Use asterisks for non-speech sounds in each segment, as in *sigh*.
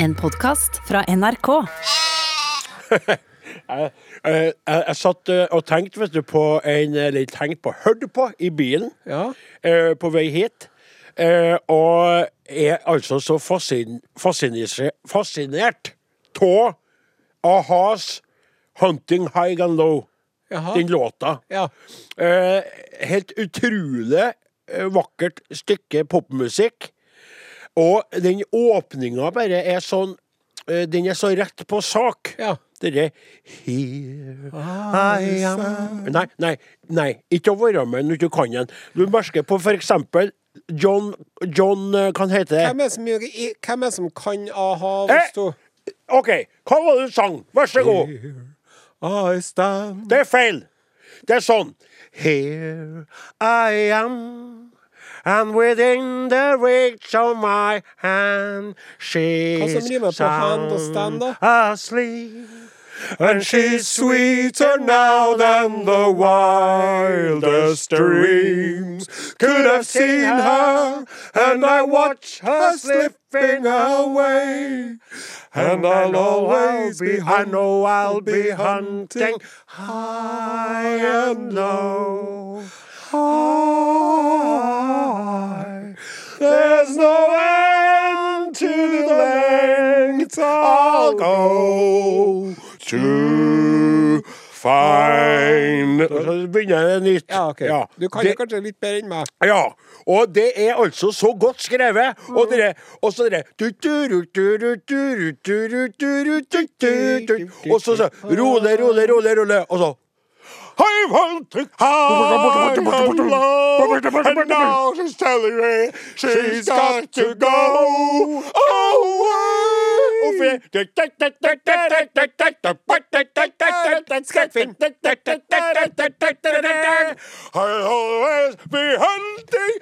En podkast fra NRK. *laughs* Jeg, jeg, jeg satt eh, og tenkte vet du, på en Eller tenkte på, hørte på i bilen Ja. eh, på vei hit. Eh, og er altså så fascin, fascinise- fascinert av a-has 'Hunting High and Low', Jaha. den låta. Ja. Eh, helt utrolig eh, vakkert stykke popmusikk. Og den åpninga bare er sånn eh, Den er så rett på sak. Ja. Dere Here I am Nei, nei, nei. Ikke å være med når du kan den. Du merker på eksempel John John eh, Hva heter det? Hvem er som, hvem er som kan a-ha Eh! OK, hva var det du sang? Vær så god. Here I stand Det er feil. Det er sånn Here I am And within the reach of my hand She's Hva som rimer på hand og stand, asleep. And she's sweeter now than the wildest dreams Could have seen her. And I watch her slipping away. And I'll always be I know I'll be hunting high and low high. There's no end to the length I'll go to find Så begynner jeg nytt. Ja, okay. ja. Du kan det, jo kanskje litt bedre enn meg. Ja. Og det er altså så godt skrevet. Og dere, og så dere Og så, så rolig, rolig, rolig, rolig. Og så I'm to hide and now she's telling me she's got to go away. I'll always be hunting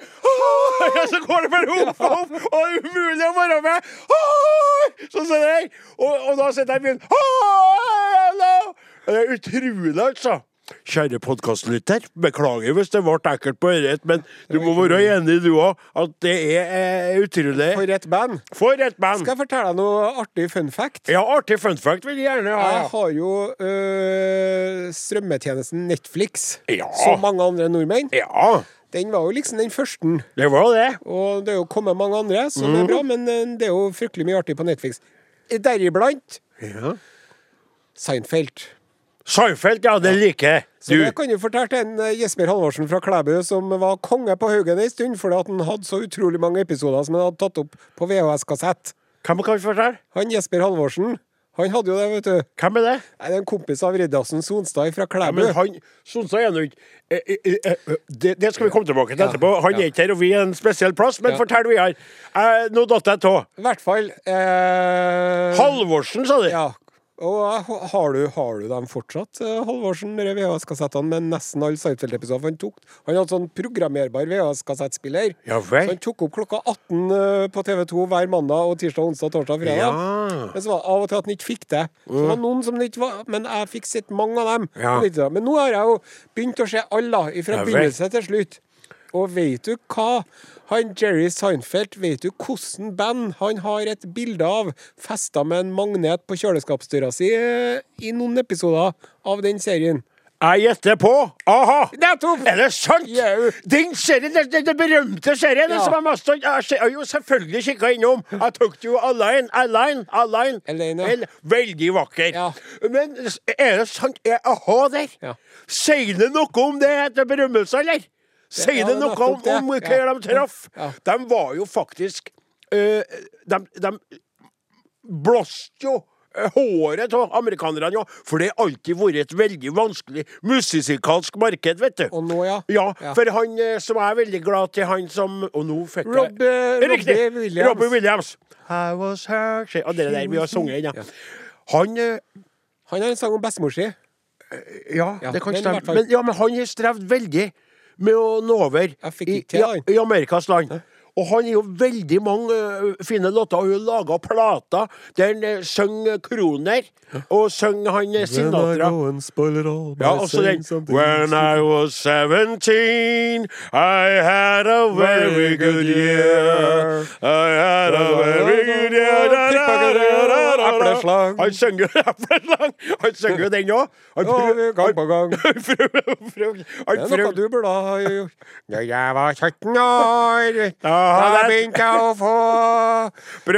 Så går det bare opp og opp, og det er umulig å være med. Sånn ser jeg. Og, da sitter jeg i byen. Det er utrolig, altså. Kjære podkastlytter, beklager hvis det ble ekkelt på øret, men du må være enig du òg, at det er eh, utrolig. For et band. For et band! Skal jeg fortelle deg noe artig fun fact? Ja, artig fun fact vil jeg gjerne ha. Jeg har jo øh, strømmetjenesten Netflix, Ja. som mange andre nordmenn. Ja, Den var jo liksom den første. det var det. Og det er jo kommet mange andre så mm. det er bra, men øh, det er jo fryktelig mye artig på Netflix. Deriblant Ja. Seinfeld. Seinfeld, ja, det liker jeg. Så Du, det kan jo fortelle til en eh, Jesper Halvorsen fra Klæbu som var konge på Haugen en stund, fordi han hadde så utrolig mange episoder som han hadde tatt opp på VHS-kassett. hvem kan vi fortelle? Han Jesper Halvorsen, han hadde jo det, vet du. Hvem er det? Nei, Det er en kompis av Riddarsen Sonstad fra Ja, men han Sonstad er nå ikke eh, eh, det, det skal vi komme tilbake til etterpå. Han er ikke her, og vi er en spesiell plass. Men Ja. fortell videre. Eh, nå datt jeg av. I hvert fall eh, Halvorsen, sa du? Ja. Og har du, har du dem fortsatt, eh, Halvorsen, VHS-kassettene med nesten alle Seinfeld-episoder? Han, tok, han hadde sånn programmerbar VHS-kassettspiller. Ja Så han tok opp klokka 18 eh, på TV2 hver mandag og tirsdag, onsdag, torsdag, fredag. Ja. Men så var det av og til at han ikke fikk det. Så det var noen som ikke var Men jeg fikk sett mange av dem. Ja. Men nå har jeg jo begynt å se alle, fra Ja begynnelse til slutt. Og vet du hva? Han Jerry Seinfeld, vet du hvordan band han har et bilde av festa med en magnet på kjøleskapsdøra si eh, i noen episoder av den serien? Jeg gjetter på a-ha! Nettopp! Er det sant? Yeah. Den serien, den, den, den berømte serien Ja. som jeg mest jeg har jo selvfølgelig kikka innom. Jeg tok det jo Align, Align, Align. Alene, Veldig vakker. Ja. Men er det sant? Er a-ha der? Ja. Sier det noe om det etter berømmelse, eller? Sier det noe om, om hva de traff? De var jo faktisk øh, de, de blåste jo øh, håret av amerikanerne, ja. For det har alltid vært et veldig vanskelig musikalsk marked, vet du. Og nå, ja. Ja, Ja. for han eh, som er veldig glad til han som Og nå fikk jeg eh! Robbie Williams. Robbie Williams. I was hurt Og det der vi har sunget inn, ja. Han eh, Han har en sang om bestemor si. Ja, det kan stemme. Men, ja, men han har strevd veldig med å nå over i, i, i Amerikas land. Og han har jo veldig mange fine låter. Og hun laga plater der han ø, synger kroner. Og synger han ø, Sinatra. Ja, også den When I was 17 I had a very good year I had a very good year. Han synger *laughs* epleslang Han synger jo den òg gang på gang. *laughs* Det er noe du burde ha gjort. Da jeg var 17 år, da begynte jeg å få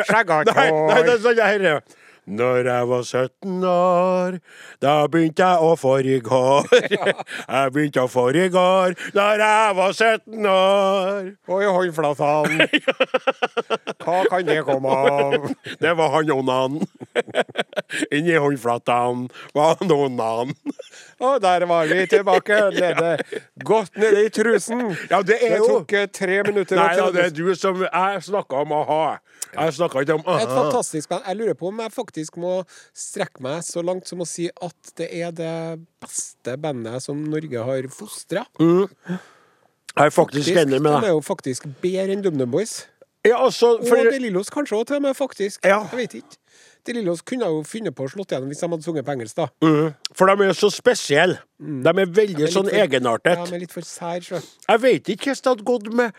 skjeggat Nei, nei, det er sånn jeg hører. Når jeg var 17 år, da begynte jeg å få går. *laughs* Jeg begynte å få går når jeg var 17 år. Og i håndflatene. *laughs* Hva kan det komme av? Det var han onanen. *laughs* Inni håndflatene var han onanen. Og der var vi tilbake. Nede, godt nede i trusen. Ja, det er Det tok eh, tre minutter. Nei ja, det er du som Jeg snakka om a-ha. Jeg snakka ikke om Et a-ha. fantastisk band. Jeg lurer på om jeg faktisk må strekke meg så langt som å si at det er det beste bandet som Norge har fostra. Jeg er faktisk enig med De er jo faktisk bedre enn DumDum Boys. Ja, altså, Og for, De Lillos kanskje òg, til og med, faktisk. Ja. Jeg vet ikke. De Lillos kunne jo funnet på å slått igjennom hvis de hadde sunget på engelsk, da. Mm. for de er så spesielle. De er veldig De er sånn for- Ja, de er litt for sær, sjø. Jeg vet ikke hvordan det hadde gått med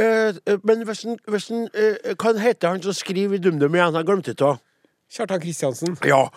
uh, Men hvis han, uh, Hva heter han som skriver i DumDum igjen? Jeg glemte det. Kjartan Kristiansen. Ja,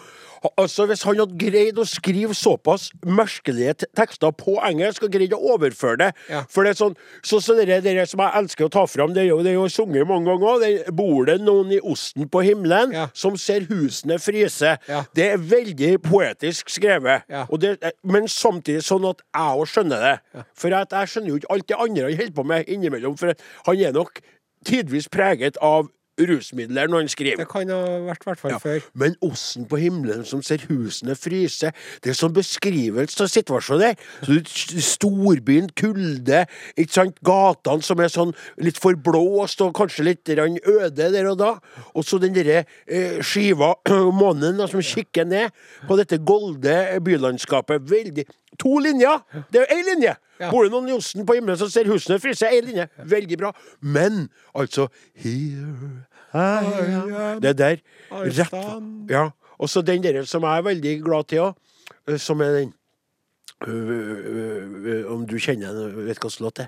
altså Hvis han hadde greid å skrive såpass merkelige tekster på engelsk, og greid å overføre det Ja. For det er sånn så, så det, det som jeg elsker å ta fram, det er jo, det er jo sunget mange ganger òg. Bor det noen i osten på himmelen Ja. som ser husene fryse? Ja. Det er veldig poetisk skrevet. Det, men samtidig sånn at jeg òg skjønner det. For at jeg skjønner jo ikke alt det andre han holder på med innimellom. For han er nok tidvis preget av rusmidler når han skriver. Det kan ha vært hvert fall før. Men åssen på himmelen som ser husene fryse, det er sånn beskrivelse av situasjonen der. Storbyen, kulde, ikke sant, gatene som er sånn litt forblåst og kanskje litt øde der og da. Og så den derre eh, skiva, *clears throat* månen, da, som kikker ned på dette golde bylandskapet. Veldig To linjer! Det er jo én linje! Ja. Bor det noen Johnsen på himmelen som ser husene fryse? Én linje. Veldig bra. Men altså Here I am Det der. Rett. Ja. Og så den der som jeg er veldig glad til òg, som er den øh, øh, øh, Om du kjenner den, vet slags låt det er?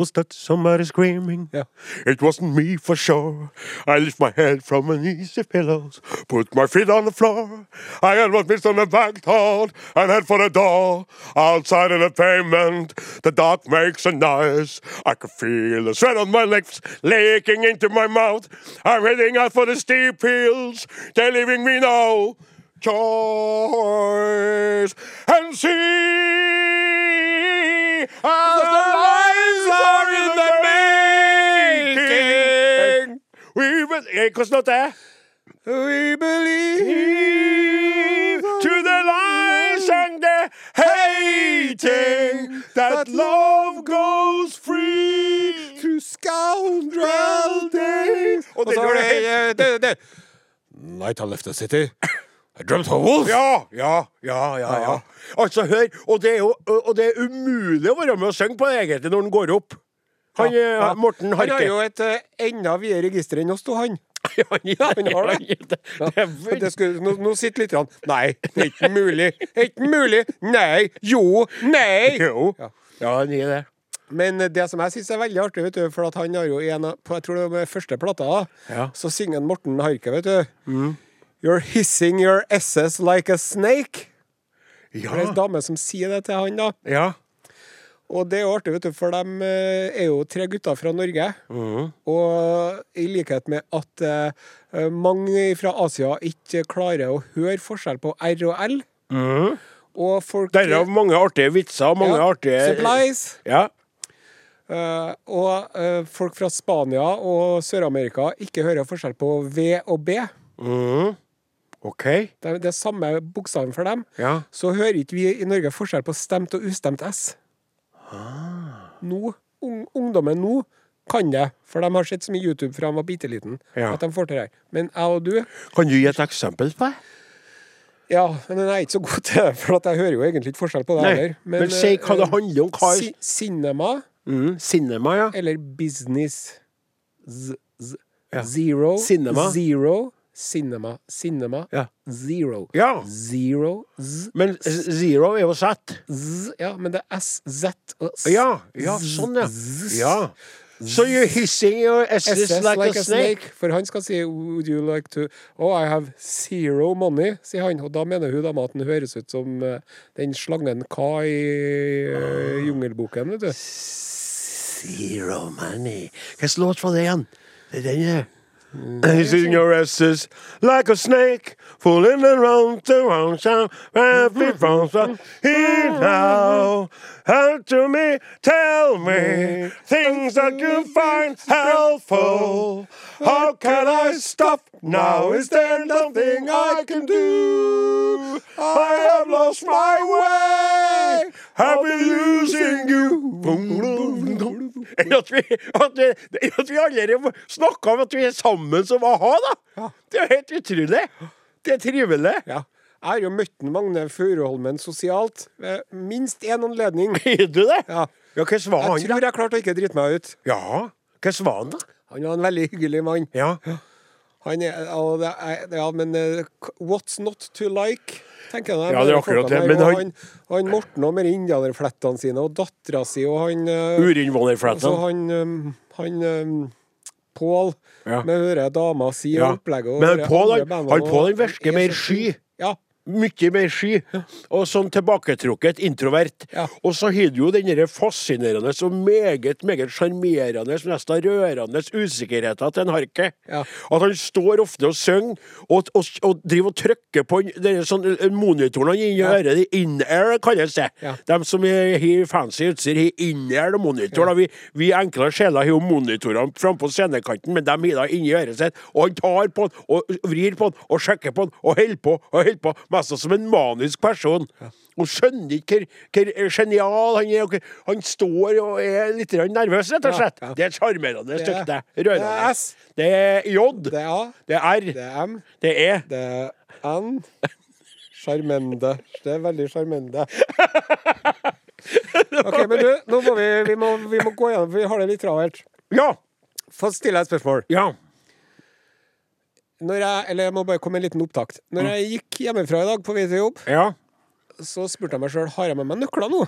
Was that somebody screaming? Ja. It wasn't me for sure. I lift my head from an easy pillows, put my feet on the floor. I almost missed on the back thought and head for the door. Outside in the pavement, the dark makes a noise. I can feel the sweat on my lips leaking into my mouth. I'm heading out for the steep hills. They're leaving me no choice. And see as the lives are in the making. We eh, Hvordan låt er det? We believe To the lies and the hating that love goes free. to scoundrel days. Og så det, det, det. Night I left the city. Dreamt wolf. Ja, ja, ja, ja, ja. Altså, hør, og det er jo og det er umulig å være med og synge på det egentlig når den går opp. Han, Ja. Morten Morten Han har jo et uh, enda videre register enn oss to, han. *laughs* Ja, han har det. det. Det Ja, det skulle, nå, nå sitter litt rann. Nei, det er ikke mulig. Ikke mulig. Nei. Jo. Nei. *laughs* Jo. Ja. Ja, han gir det. Men det som jeg syns er veldig artig, vet du, for han har jo en på, Jeg tror det var med første plata, Ja. så synger Morten Harket, vet du. You're hissing your SS like a snake. Ja. Det er ei dame som sier det til han, da. ja. Og det er jo artig, vet du, for de eh, er jo tre gutter fra Norge. Og i likhet med at uh, mange fra Asia ikke klarer å høre forskjell på R og L. Og folk Derav mange artige vitser mange Ja, artige Supplies. Ja. Uh, og uh, folk fra Spania og Sør-Amerika ikke hører forskjell på V og B. Mhm. OK. Det det er samme bokstaven for dem. Ja. Så hører ikke vi i Norge forskjell på stemt og ustemt S. Nå, ung, ungdommen nå kan det, for de har sett så mye YouTube fra de var bitte liten Ja. at de får til det. Men jeg og du Kan du gi et eksempel på det? Ja, men jeg er ikke så god til det, for at jeg hører jo egentlig ikke forskjell på det heller. men si hva det handler om. Hva si, Cinema Mm, cinema, ja. eller business. z, z. Ja. Zero. Cinema. Zero. Cinema. Cinema. Ja. Zero. Ja. Zero. Z, Men zero er jo z. Ja, men det er S, Z og S. Ja, ja, sånn, ja. ja. So you're hissing your S's SS like, a snake. For han skal si Would you like to Oh, I have zero money, sier han. Og da mener hun da at han høres ut som uh, den slangen Ka i uh, Jungelboken, vet du. Zero money. Hvilken låt var det igjen? Det er den her. Hissing your S's like a snake, fooling around the round town, happy from the here now. Help to me, tell me things that you find helpful. How can I stop now? Is there nothing I can do? I have lost my way. I've been losing you. At vi, at vi, at vi allerede snakka om at vi er sammen som a-ha, da. Det er jo helt utrolig. Det er trivelig. Ja. Jeg har jo møtt Magne Furuholmen sosialt ved minst én anledning. *laughs* Er du det? Ja. Ja, hvordan var Jeg han, tror da? jeg klarte å ikke drite meg ut. Ja, hvordan var han, da? Han var en veldig hyggelig mann. Ja. Han er, ja, men eh, what's not to like? tenker jeg. Ja, det er akkurat det, men han, han- han, han Morten og med indianerflettene sine, og dattera si, og han eh, Og så Urinnvånerflettene. han, um, han um, Pål Ja. med hører dama si Ja. opplegget. og Men Pål, han, han han virker mer sky. Ja. Mye mer sky. Og sånn tilbaketrukket, introvert. Ja. Og så har du jo den fascinerende og meget, meget sjarmerende, nesten rørende usikkerheten til en Harke. Ja. At han står ofte og synger, og, og, og driver og trykker på den sånn, monitoren monitoren inni Ja. øret. In-air kalles det. Ja. De som har fancy utstyr, har in-air monitor. Ja. Vi, vi enkle sjeler har jo monitorene frampå scenekanten, men de har da inni øret sitt. Og han tar på den, og vrir på den, og sjekker på den, og holder på og holder på. Mest som en manisk person. Og skjønner ikke hvor, genial han er. Han står og er litt nervøs, rett og slett. Det er et sjarmerende Det er- stykke. det. er Rørende. S. Det er J. Det er A, Det er R. det er M, Det er E. det er N. Sjarmende. Det er veldig sjarmende. *laughs* OK, men du, nå må vi, vi, må, vi må gå gjennom, vi har det litt travelt. Ja. Få stille deg et spørsmål. Ja. Når jeg, eller jeg må bare komme med en liten opptakt. Når jeg gikk hjemmefra i dag på vei til jobb, Ja. så spurte jeg meg sjøl har jeg med meg nøkler nå.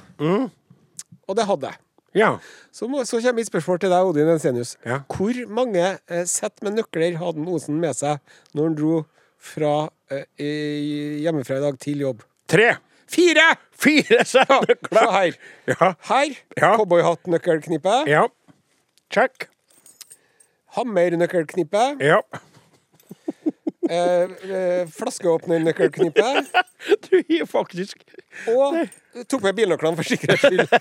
Og det hadde jeg. Ja. Så, må, så kommer mitt spørsmål til deg, Odin Ensenius. Ja. Hvor mange eh, sett med nøkler hadde Osen med seg når han dro fra, eh, i- hjemmefra i dag til jobb? Tre. Fire! Fire sett Se nøkler. her. Ja. Her. Ja. Cowboyhatt-nøkkelknippe. Ja. Check. Hammer-nøkkelknippe. Ja. Eh, eh, Flaskeåpner-nøkkelknippe. *laughs* Du har faktisk Og tok med bilnøklene for sikkerhets skyld. *laughs*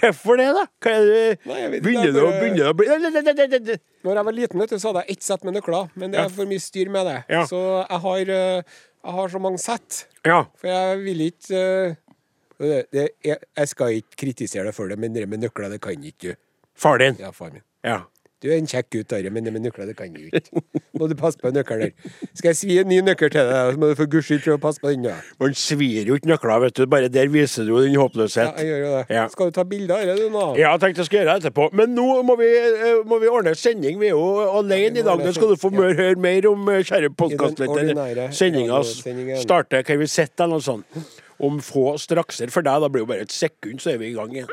Hvorfor det, da? Hva er det? Nei, jeg vet Begynner det å begynne å bli. Når jeg var liten, vet du, så hadde jeg ett sett med nøkler, men det er for mye styr med det. Ja. Så jeg har, eh, jeg har så mange sett. Ja. For jeg vil ikke eh, det, det, jeg, jeg skal ikke kritisere deg for det, men det med nøkler, det kan ikke du. Far din. Ja, far min. Ja. Du er en kjekk gutt, Are, men det med nøkler, det kan du ikke. Må du passe på nøkkelen der. Skal jeg svi en ny nøkkel til deg, så må du for guds skyld prøve å passe på den. da. Man svir jo ikke nøkler, vet du. Bare der viser du din din Ja, håpløshet. jeg gjør jo det. Ja. Skal du ta bilder av det, du nå? Ja, jeg tenkte jeg skulle gjøre det etterpå. Men nå må vi, eh, må vi ordne sending. Vi er jo alene i dag. Nå skal du få ja. høre mer om eh, kjære podkastleder. Sendinga starter Kan vi sitte, eller noe sånt. Om få strakser for deg. Da blir det jo bare et sekund, så er vi i gang igjen.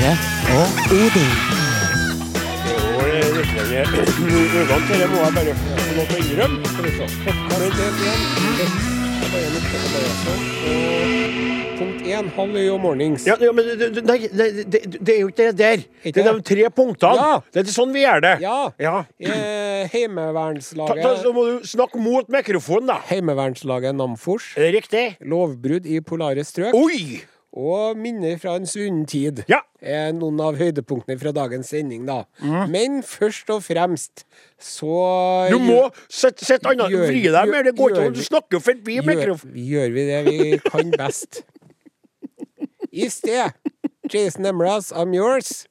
Are og Odin. Og må jeg bare få lov til å innrømme. Én. Og Punkt én, halv om mornings. Ja, ja, men det, det- nei, det, det, det er jo ikke det der. Det er de tre punktene. Ja. Det er sånn vi gjør det. Ja. ja. Eh, Ta, ta, Heimevernslaget så må du snakke mot mikrofonen, da. Heimevernslaget Namfors. Riktig? Lovbrudd i polare strøk. Oi! Og minner fra en svunnen tid. Ja. Er noen av høydepunktene fra dagens sending, da. Mm. Men først og fremst så Du må sette sett annet Vri deg mer. Det går ikke an. Du snakker jo forbi mikrofonen. gjør vi det vi kan best. I sted, Jason Emras, I'm yours.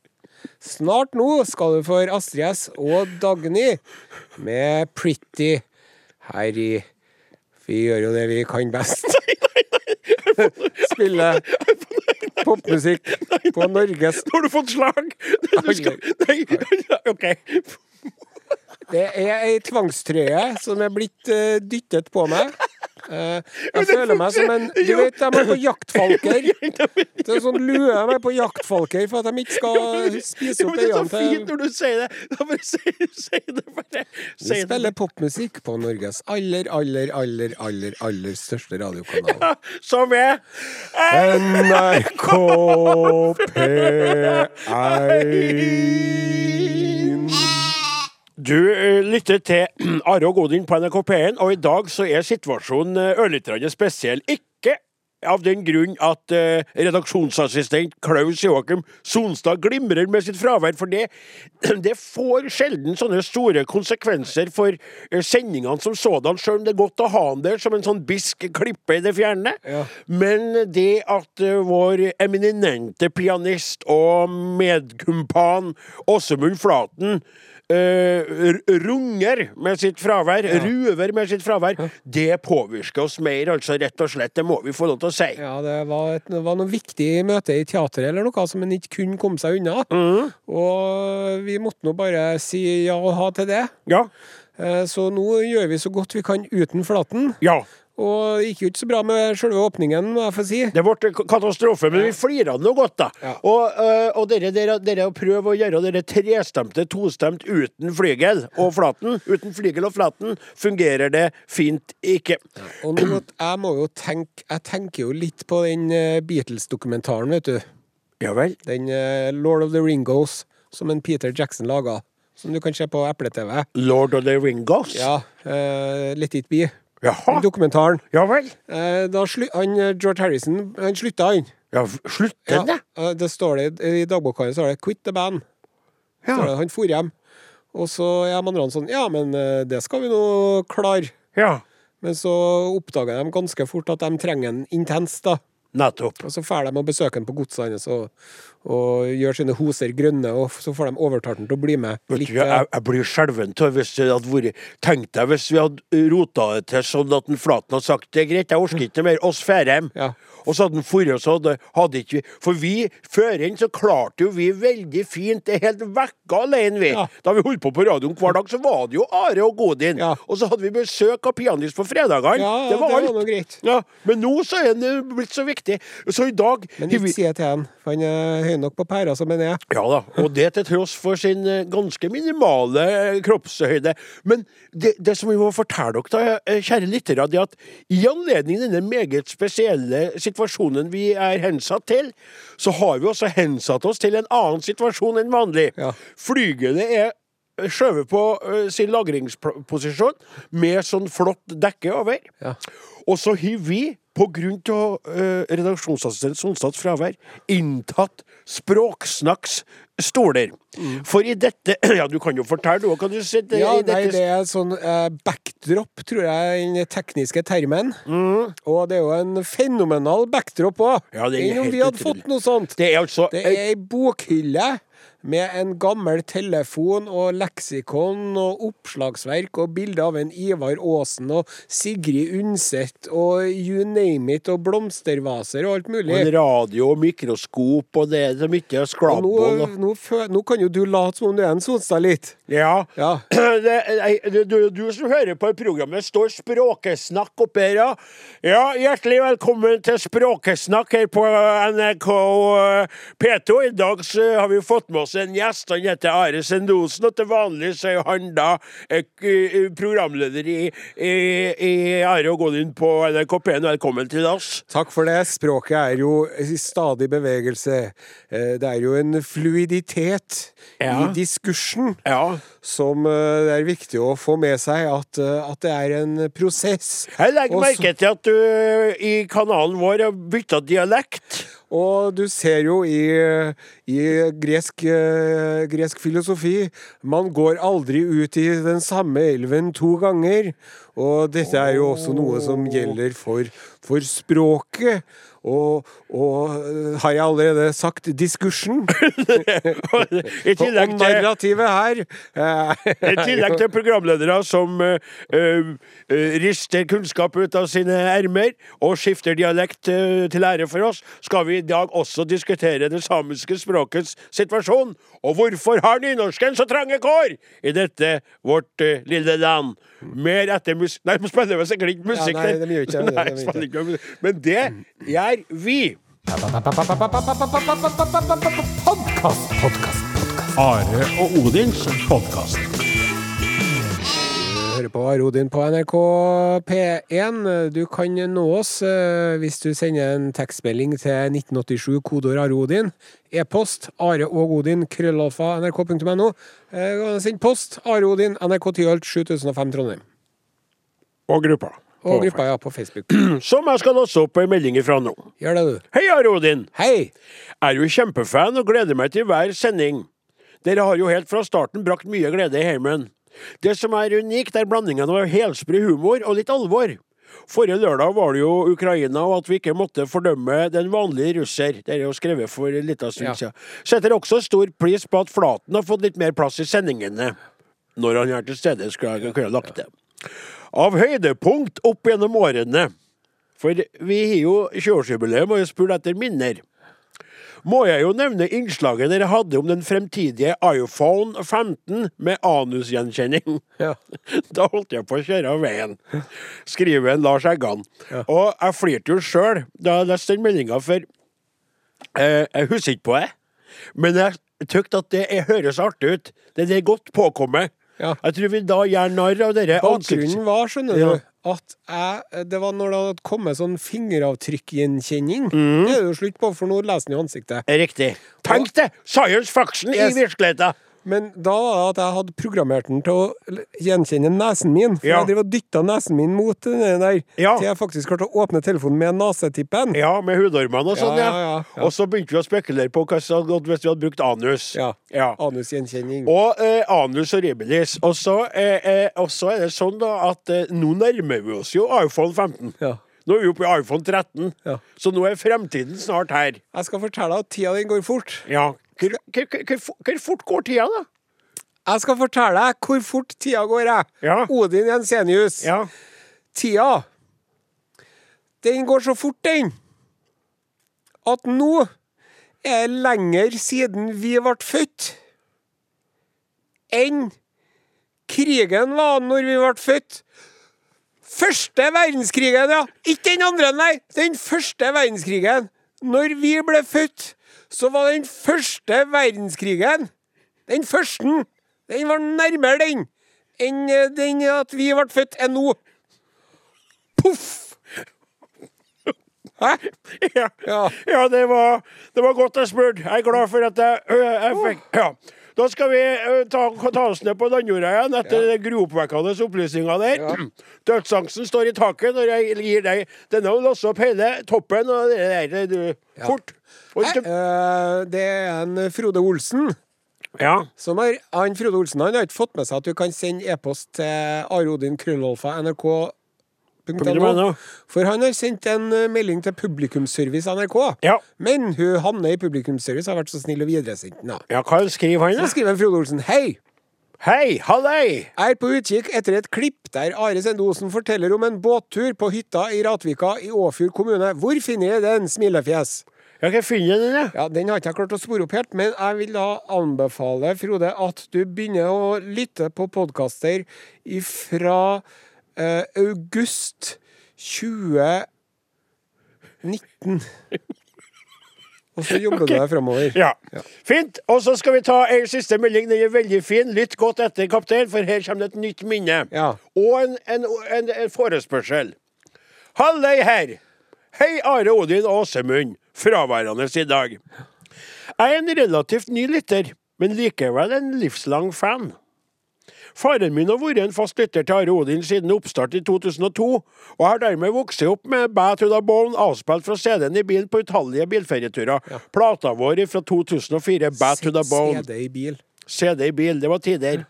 Snart nå skal du få Astrid S og Dagny med Pretty her i Vi gjør jo det vi kan best. *laughs* *laughs* Spille popmusikk på Norges Nå har du fått slag! Du skal, nei, OK. Det er ei tvangstrøye som er blitt uh, dyttet på meg. Eh, jeg føler meg som en Du vet, de er på jaktfalker. *laughs* Det er sånn lue de er på jaktfalker for at de ikke skal spise opp øynene til det er så fint når du sier det. Da bare *laughs* si, det, bare. Vi spiller popmusikk på Norges aller, aller, aller, aller, aller største radiokanal. Ja, Som er NRK P1. Du eh, lytter til *clears throat* Are og Godin på NRK P1, og i dag så er situasjonen eh, ørlite spesiell. Ikke av den grunn at uh, redaksjonsassistent Klaus Joakim Sonstad glimrer med sitt fravær, for det, *clears throat* det får sjelden sånne store konsekvenser for sendingene som sådan, sjøl om det er godt å ha han der som en sånn bisk klippe i det fjerne. Ja. Men det at uh, vår eminente pianist og medkumpan Åsemund Flaten r- runger med sitt fravær, ruver med sitt fravær, det påvirker oss mer, altså, rett og slett. Det må vi få lov til å si. Ja, det var, et, det var noe viktig møte i teatret eller noe som en ikke kunne komme seg unna. Mm. Og vi måtte nå bare si ja og ha til det. Ja. Uh, Så nå gjør vi så godt vi kan uten Flaten. ja. Og det gikk jo ikke så bra med selve åpningen, må jeg få si. Det ble katastrofe, men vi flira noe godt, da. Ja. Og, øh, og dere, dere, dere å prøve å gjøre dere trestemte tostemt uten flygel og flaten, uten flygel og flaten, fungerer det fint ikke. Og nå, jeg må jo tenke Jeg tenker jo litt på den eh, Beatles-dokumentaren, vet du. Ja vel? Den eh, Lord of the Ringos som en Peter Jackson laga. Som du kan se på Eple-TV. Lord of the Ringos? Ja. Uh, Let it be. Jaha. Dokumentaren. Ja vel? Eh, da slu, han, eh, George Harrison han slutta, han. Ja, f- han den, det? eh, det står det I dagboka hans står det 'quit the band'. Står det. Han for hjem. Og så er de andre sånn 'ja, men det skal vi nå klare'. ja. Men så oppdager de ganske fort at de trenger en intens, da. Nettopp. Og så drar de og besøker han på godset hans og, og gjør sine hoser grønne, og så får de overtalt han til å bli med. Litt, du, jeg, jeg blir skjelven av hvis det hadde vært Tenk deg hvis vi hadde rota det til sånn at en Flaten hadde sagt det er greit, jeg orker ikke mer, oss drar hjem. Ja. Og så hadde han og så hadde, hadde ikke vi For vi, før inn, så klarte jo vi veldig fint det helt vekka alene, vi. Ja. Da vi holdt på på radioen hver dag, så var det jo Are og Godin. Ja. Og så hadde vi besøk av pianist på fredagene. Det var det var alt. greit. Ja, men nå så er han blitt så viktig. Så i dag Men ikke si det til han, for han er høy nok på pæra som han er. ja da, og det til tross for sin eh, ganske minimale eh, kroppshøyde. Men det, det som vi må fortelle dere, da, eh, kjære lyttere, er at i anledning denne meget spesielle situasjonen vi er hensatt til, så har vi også hensatt oss til en annen situasjon enn vanlig. Ja. Flygelet er skjøvet på eh, sin lagringsposisjon med sånn flott dekke over. Ja. Og så har vi, av uh, redaksjonsassistent Sonstads fravær, inntatt Språksnakks stoler. For i dette *clears throat* Ja, du kan jo fortelle, du òg. Kan du si det, Ja, i dette nei, det er sånn eh, backdrop, tror jeg er den tekniske termen. Og det er jo en fenomenal backdrop òg. Mm. Ja, Enn om vi hadde utrolig. fått noe sånt. Det er altså Det er ei bokhylle med en gammel telefon og leksikon og oppslagsverk og bilde av en Ivar Aasen og Sigrid Undset og you name it og blomstervaser og alt mulig. og en radio og mikroskop, og det er så mye Og nå, nå, nå kan jo du late som om du er en Sonstad litt. Ja. Ja. *clears throat* Det, det, du, du som hører på programmet, står Språkesnakk oppi her, ja. Ja, hjertelig velkommen til Språkesnakk her på NRK eh, P2. I dag så har vi fått med oss en gjest. Han heter Are Sendosen, og til vanlig så er han da eh, programleder i, i, i Are og Godin på NRK P1. Velkommen til oss. Takk for det. Språket er jo i stadig bevegelse. Eh, Det er jo en fluiditet Ja. i diskursen Ja. som eh, det er viktig å få med seg at, eh, at det er en prosess. Jeg legger merke til at du eh, i kanalen vår har bytta dialekt. Og du ser jo i, i gresk, eh, gresk filosofi Man går aldri ut i den samme elven to ganger. Og dette er jo også noe som gjelder for, for språket. og, og øh, har jeg allerede sagt diskursen? *laughs* I tillegg til narrativet her eh, I tillegg til programledere som uh, eh, eh, rister kunnskap ut av sine ermer og skifter dialekt uh, til ære for oss, skal vi i dag også diskutere det samiske språkets situasjon. Og hvorfor har nynorsken så trange kår i dette vårt eh, lille land? Mer etter musikk Nei, spiller vel sikkert ikke musikk. Ja, nei, de gjør ikke *laughs* det. Men det gjør vi. Podkast, podkast, podkast. Are og Odins podkast. hører på Are Odin på NRK P1. Du kan nå oss eh, hvis du sender en tekstmelding til 1987, kodeord Arodin. E-post Are og Odin, krøllalfa, nrk.no. Eh, Send post Are Odin, NRK Tyholt, 7005 Trondheim. Og gruppa. Og gruppa ja, på Facebook. *clears throat* Som jeg skal laste opp ei melding ifra nå. Gjør det, du. Hei, Are Odin. Hei! er jo kjempefan og gleder meg til hver sending. Dere har jo helt fra starten brakt mye glede i heimen. Det som er unikt, er blandingen av helsprø humor og litt alvor. Forrige lørdag var det jo Ukraina, og at vi ikke måtte fordømme den vanlige russer. Det er jo skrevet for en liten stund Ja. Setter også stor pris på at Flaten har fått litt mer plass i sendingene. Når han er til stede, skulle jeg kunne lagt det. Av høydepunkt opp gjennom årene. For vi har jo 20-årsjubileum, og jeg spurte etter minner må jeg jo nevne innslaget dere hadde om den fremtidige iPhone 15 med anusgjenkjenning. Ja. *laughs* Da holdt jeg på å kjøre av veien, skriver en Lars Eggan. Og jeg flirte jo sjøl da jeg leste den meldinga, for eh, jeg husker ikke på det. Men jeg tykte at det høres artig ut. Det er godt påkommet. Ja. Jeg tror vi da gjør narr av dere. Bakgrunnen var, skjønner Ja. du, at jeg, det var når det hadde kommet sånn fingeravtrykkgjenkjenning. Mm. Det er det jo slutt på, for nå leser han i ansiktet. Riktig. Tenk det! Science faction Yes. i virkeligheten! Men da var det at jeg hadde programmert den til å gjenkjenne nesen min. For Ja. jeg driver og dytta nesen min mot den der, Ja. til jeg faktisk klarte å åpne telefonen med nesetippen. Ja, med hudormene og sånn, Ja, ja. Og så begynte vi å spekulere på hva som hadde gått hvis vi hadde brukt anus. Ja. Anusgjenkjenning. Og eh, anus horribilis. Og så eh, eh, og så er det sånn da at eh, nå nærmer vi oss jo iPhone 15. Ja. Nå er vi oppe i iPhone 13, Ja. så nå er fremtiden snart her. Jeg skal fortelle at tida den går fort. Ja. Hvor, fort går tida, da? Jeg skal fortelle deg hvor fort tida går, jeg. Ja. Odin Jensenius. Ja. Tida, den går så fort, den, at nå er det lenger siden vi ble født enn krigen var når vi ble født. Første verdenskrigen, ja. Ikke den andre, nei. Den første verdenskrigen. Når vi ble født, så var den første verdenskrigen Den første. Den var nærmere den enn eh, den at vi ble født enn nå. Poff! *laughs* Hæ? Ja. Ja. ja, det var, det var godt jeg spurte. Jeg er glad for at jeg, jeg fikk Ja. Da skal vi ta, ta oss ned på landjorda igjen etter ja. gruoppvekkende opplysninger der. Ja. *clears throat* Dødsangsten står i taket når jeg gir deg denne og låser opp hele toppen og det der du, fort. Og Hæ? ikke- Eh, Det er en Frode Olsen. Ja. Som har, han Frode Olsen han har ikke fått med seg at du kan sende e-post til arodin krøllalfa nrk.no. .no. For han har sendt en eh, melding til Publikumsservice NRK. Ja. Men hun Hanne i Publikumsservice har vært så snill å videresende den. da. ja, hva skriver han, Så da? skriver Frode Olsen Hei! Hei, hallei! Jeg er på utkikk etter et klipp der Are Sende Osen forteller om en båttur på hytta i Ratvika i Åfjord kommune. Hvor finner jeg den? Smilefjes. Jeg kan finne den, ja. Ja, Den har ikke jeg klart å spore opp helt, men jeg vil da anbefale, Frode, at du begynner å lytte på podkaster fra eh, august 2019. Og så jobber du deg framover. Ja. Fint. Og så skal vi ta ei siste melding. Den er veldig fin. Lytt godt etter, kaptein, for her kommer det et nytt minne. Ja. Og en, en, en, en forespørsel. Hallei her! Hei, Are Odin og Åsemund. Fraværende i dag. Jeg er en relativt ny lytter, men likevel en livslang fan. Faren min har vært en fast lytter til Are Odin siden oppstart i 2002, og har dermed vokst opp med Bad to the Bone avspilt fra CD-en i bilen på utallige bilferieturer. Plata vår fra 2004, Bad to the Bone. CD i bil. CD i bil. Det var tider.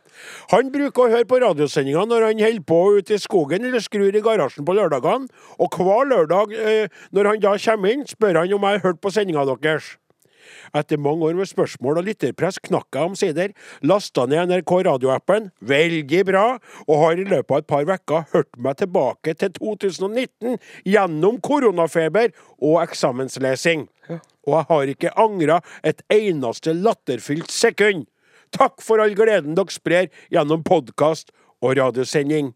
Han bruker å høre på radiosendinga når han holder på ute i skogen eller skrur i garasjen på lørdagene. Og hver lørdag eh, når han da kommer inn, spør han om jeg har hørt på sendinga deres. Etter mange år med spørsmål og lytterpress knakk jeg omsider, lasta ned NRK radioappen, veldig bra, og har i løpet av et par uker hørt meg tilbake til 2019 gjennom koronafeber og eksamenslesing. Og jeg har ikke angra et eneste latterfylt sekund. Takk for all gleden dere sprer gjennom podkast og radiosending.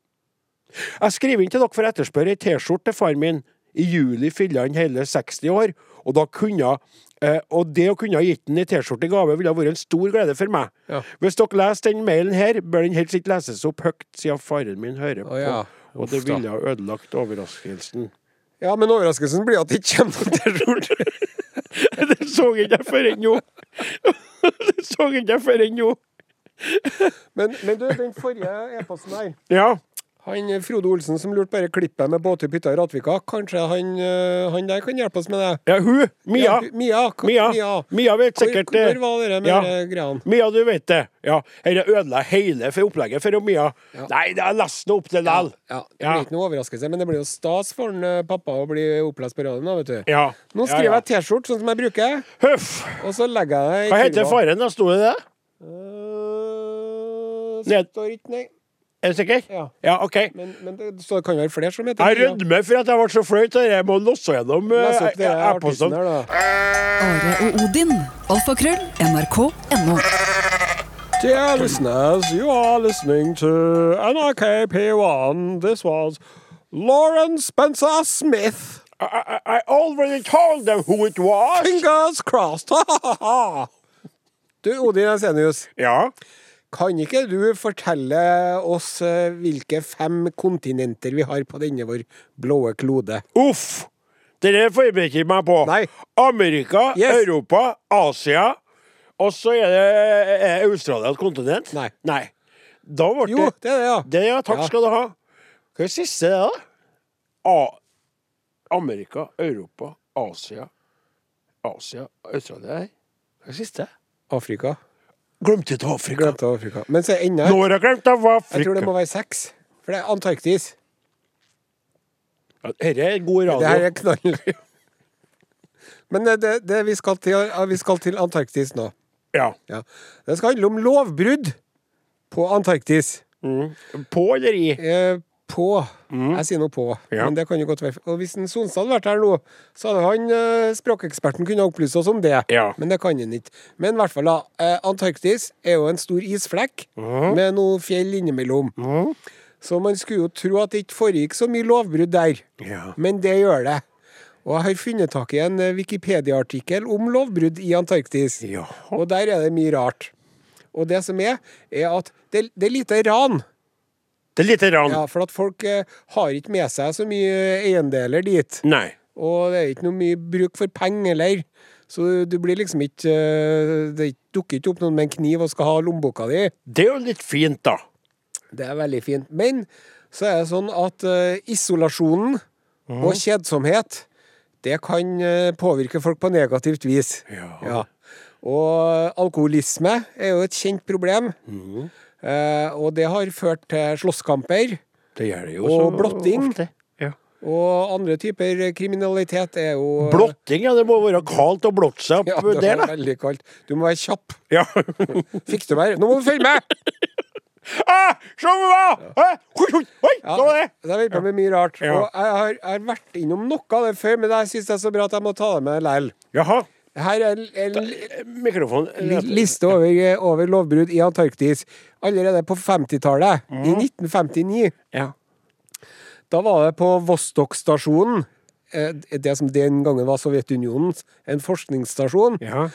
Jeg skriver inn til dere for å etterspørre ei T-skjorte til faren min. I juli fyller han hele 60 år, og, da kunne, eh, og det å kunne ha gitt den ei T-skjorte i gave ville ha vært en stor glede for meg. Ja. Hvis dere leser den mailen her, bør den helst ikke leses opp høyt, siden faren min hører på. Oh, ja. Og det ville ha ødelagt overraskelsen. Ja, men overraskelsen blir at det ikke kommer noen T-skjorte. *laughs* det så ikke jeg før ennå! *laughs* det så ikke jeg før ennå! Men, men du, den forrige e-posten her Ja. Han eh, Frode Olsen som lurte bare klippet med båt i pytta i Ratvika. Kanskje han, eh, han der kan hjelpe oss med det? ja, hun! Mia! Ja, Mia. Mia, Mia. Mia vet sikkert Hvor, hvor var det med ja. de greiene? Mia, du vet det. Ja, Dette ødela hele for opplegget for Mia. Ja. Nei, det er lest opp til likevel. Ja, det blir ikke noe overraskelse, men det blir jo stas for en, eh, pappa å bli opplest på radioen. vet du. Ja. Nå skriver jeg T-skjorte, sånn som jeg bruker, Huff! og så legger jeg det i Hva heter faren? da? Sto det det? Uh, står ikke, nei. Er du sikker? Ja. Ja, OK. Men, men det, så det kan være flere som heter Jeg rødmer for at jeg ble så flaut jeg må losse gjennom eh, det artisten e-postene. Are og Odin. Alfakrøll. NRK.no. Dear listeners, you are listening to NRK P1. This was Lauren Spencer Smith. I, I, I already told them who it was. Fingers crossed! *laughs* du, Odin Esenius, Ja. Kan ikke du fortelle oss eh, hvilke fem kontinenter vi har på denne vår blå klode? Uff! Det der forberedte jeg meg på. Nei. Amerika, Yes. Europa, Asia, og så er det er Australia et kontinent? Nei. Nei. Da ble Jo, det det er det, ja. Det, ja. Takk Ja. skal du ha. Hva er det siste, det, da? A Amerika, Europa, Asia Asia, Australia Hva er det siste? Afrika. Glemte til Afrika. Glemte Afrika. Men så enda Nå har jeg glemt av Afrika. Jeg tror det må være seks. For det er Antarktis. Ja, Dette er god radio. Det her er knall. Men det, det, det vi, skal til, vi skal til Antarktis nå. Ja. Ja. Det skal handle om lovbrudd på Antarktis. Mm. På eller i? På. Jeg sier noe på, Ja. men det kan jo godt være Og hvis en Sonstad hadde vært her nå, så hadde han eh, språkeksperten kunne opplyse oss om det. Ja. Men det kan han ikke. Men i hvert fall, da. Eh, Antarktis er jo en stor isflekk med noe fjell innimellom. Så man skulle jo tro at det ikke foregikk så mye lovbrudd der. Ja. Men det gjør det. Og jeg har funnet tak i en eh, Wikipedia-artikkel om lovbrudd i Antarktis. Ja. Og der er det mye rart. Og det som er, er at det, det er lite ran. Det er lite rann. Ja, for at folk eh, har ikke med seg så mye eiendeler dit. Nei. Og det er ikke noe mye bruk for penger heller. Så du blir liksom ikke eh, Det dukker ikke opp noen med en kniv og skal ha lommeboka di. Det er jo litt fint, da. Det er veldig fint. Men så er det sånn at eh, isolasjonen og kjedsomhet, det kan påvirke folk på negativt vis. Ja. Og alkoholisme er jo et kjent problem. Eh, og det har ført til slåsskamper. Det gjør det jo Og så blotting. ofte. Ja. Og andre typer kriminalitet er jo Blotting, ja. Det må være kaldt å blotte seg opp Ja, det der, da. veldig kaldt. Du må være kjapp. Ja. *laughs* Fikk du meg? Nå må du følge med! *laughs* ah, meg! Hæ? Oi, Ja, det? det har vært på med mye rart. Ja. Og jeg har, jeg har vært innom noe av det før, men jeg syns det er så bra at jeg må ta det med likevel. Her er en Mikrofon. liste over, over lovbrudd i Antarktis. Allerede på 50-tallet, i 1959, Ja. da var det på Vostok-stasjonen, eh, det som den gangen var Sovjetunionens, en forskningsstasjon. ja.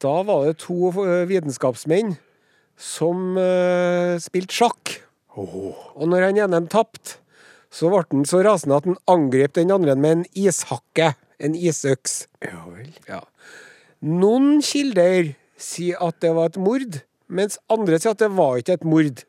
Da var det to eh, vitenskapsmenn som uh, spilte sjakk. Oh. Og når han ene tapte, så ble han så rasende at han angrep den andre med en ishakke, en isøks. Ja vel. Ja. Noen kilder sier at det var et mord, mens andre sier at det var ikke et mord.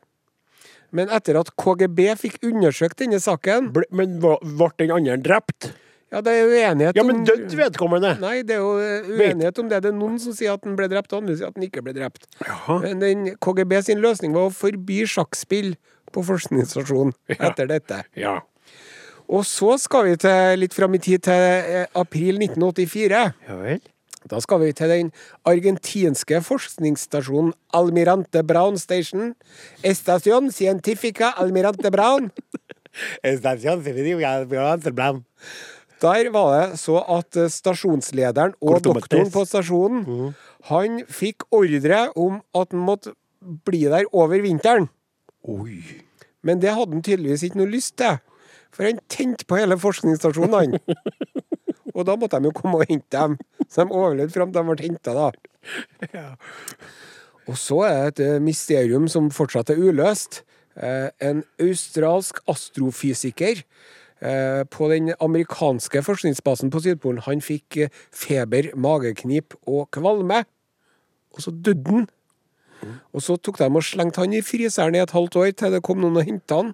Men etter at KGB fikk undersøkt denne saken, Ble, men ble den andre drept? Ja, det er uenighet Ja, men død vedkommende. Nei, det er jo eh, uenighet om det. Det er noen som sier at han ble drept, og andre sier at han ikke ble drept. Jaha. Men den KGB sin løsning var å forby sjakkspill på forskningsstasjonen etter dette. Ja. Og så skal vi til, litt fram i tid til eh, april 1984. Ja vel. Da skal vi til den argentinske forskningsstasjonen Almirante Brown Station. Estación Científica Almirante Brown. *laughs* Estación Científica Almirante Brown. Der var det så at eh, stasjonslederen og doktoren på stasjonen Han fikk ordre om at han måtte bli der over vinteren. Oi. Men det hadde han tydeligvis ikke noe lyst til. For han tente på hele forskningsstasjonen, han. *laughs* Og da måtte de jo komme og hente dem. Så de overlevde fram til de ble henta, da. Og så er det et eh, mysterium som fortsatt er uløst. Eh, En australsk astrofysiker eh, på den amerikanske forskningsbasen på Sydpolen, han fikk feber, mageknip og kvalme. Og så døde han. Og så tok de og slengte han i fryseren i et halvt år til det kom noen og henta han.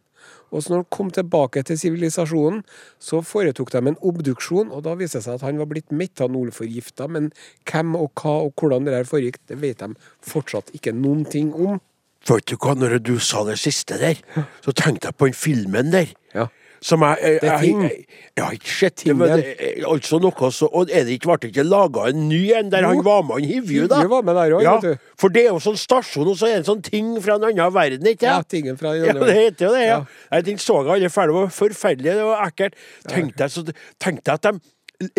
Og så når han kom tilbake til sivilisasjonen, så foretok de en obduksjon, og da viste det seg at han var blitt metanolforgifta. Men hvem og hva og hvordan det der foregikk, det vet de fortsatt ikke noen ting om. Vet du hva, når du sa det siste der, så tenkte jeg på den filmen der. Ja. Som jeg, jeg, jeg, jeg, har ikke sett ting men det er altså noe så Og er det ikke, ble det ikke laga en ny en der han var med, han Hivju, da? Var med der også, ja. For det er jo sånn stasjon, og så er det en sånn ting fra en annen verden, ikke Ja, tingen fra Ja, det heter jo det, ja. Ja. Jeg tenkte, så jeg alle ferdig, det var forferdelig, det var ekkelt. Tenkte jeg, så, tenkte jeg at de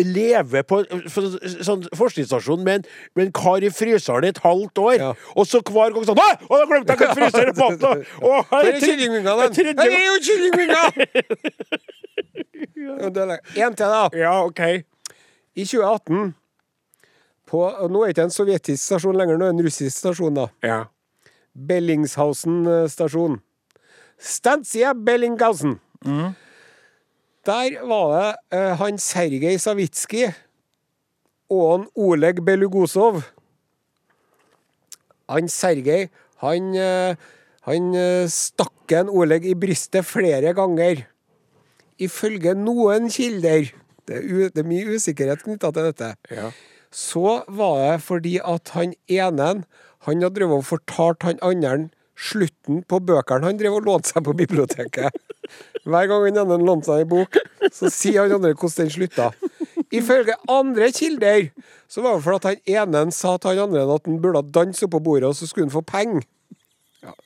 lever på for, sånn forskningsstasjon med en, med en kar i fryseren i et halvt år, Ja. og så hver gang sånn Å, å, da glemte jeg ikke fryseren på maten! *laughs* Å, jeg er jeg den! trodde- er jo lenge. *laughs* En til, da. Ja, OK. I 2018 på, Nå er det ikke en sovjetisk stasjon lenger, nå er det en russisk stasjon. da. Ja. Bellingshausen eh, stasjon. Stansia Bellinghausen. Der var det eh, han Sergej Savitskij og han Oleg Belugosov. Han Sergej, han, eh, han eh, stakk en Oleg i brystet flere ganger. Ifølge noen kilder, det er, det er mye usikkerhet knytta til dette, Ja. så var det fordi at han ene han hadde drevet og fortalt han andre slutten på bøkene han drev og lånte seg på biblioteket. Hver gang han ene lånte seg en bok, så sier han andre hvordan den slutta. Ifølge andre kilder så var det fordi at han ene sa til han andre at han burde danse oppå bordet, og så skulle han få penger. Ja.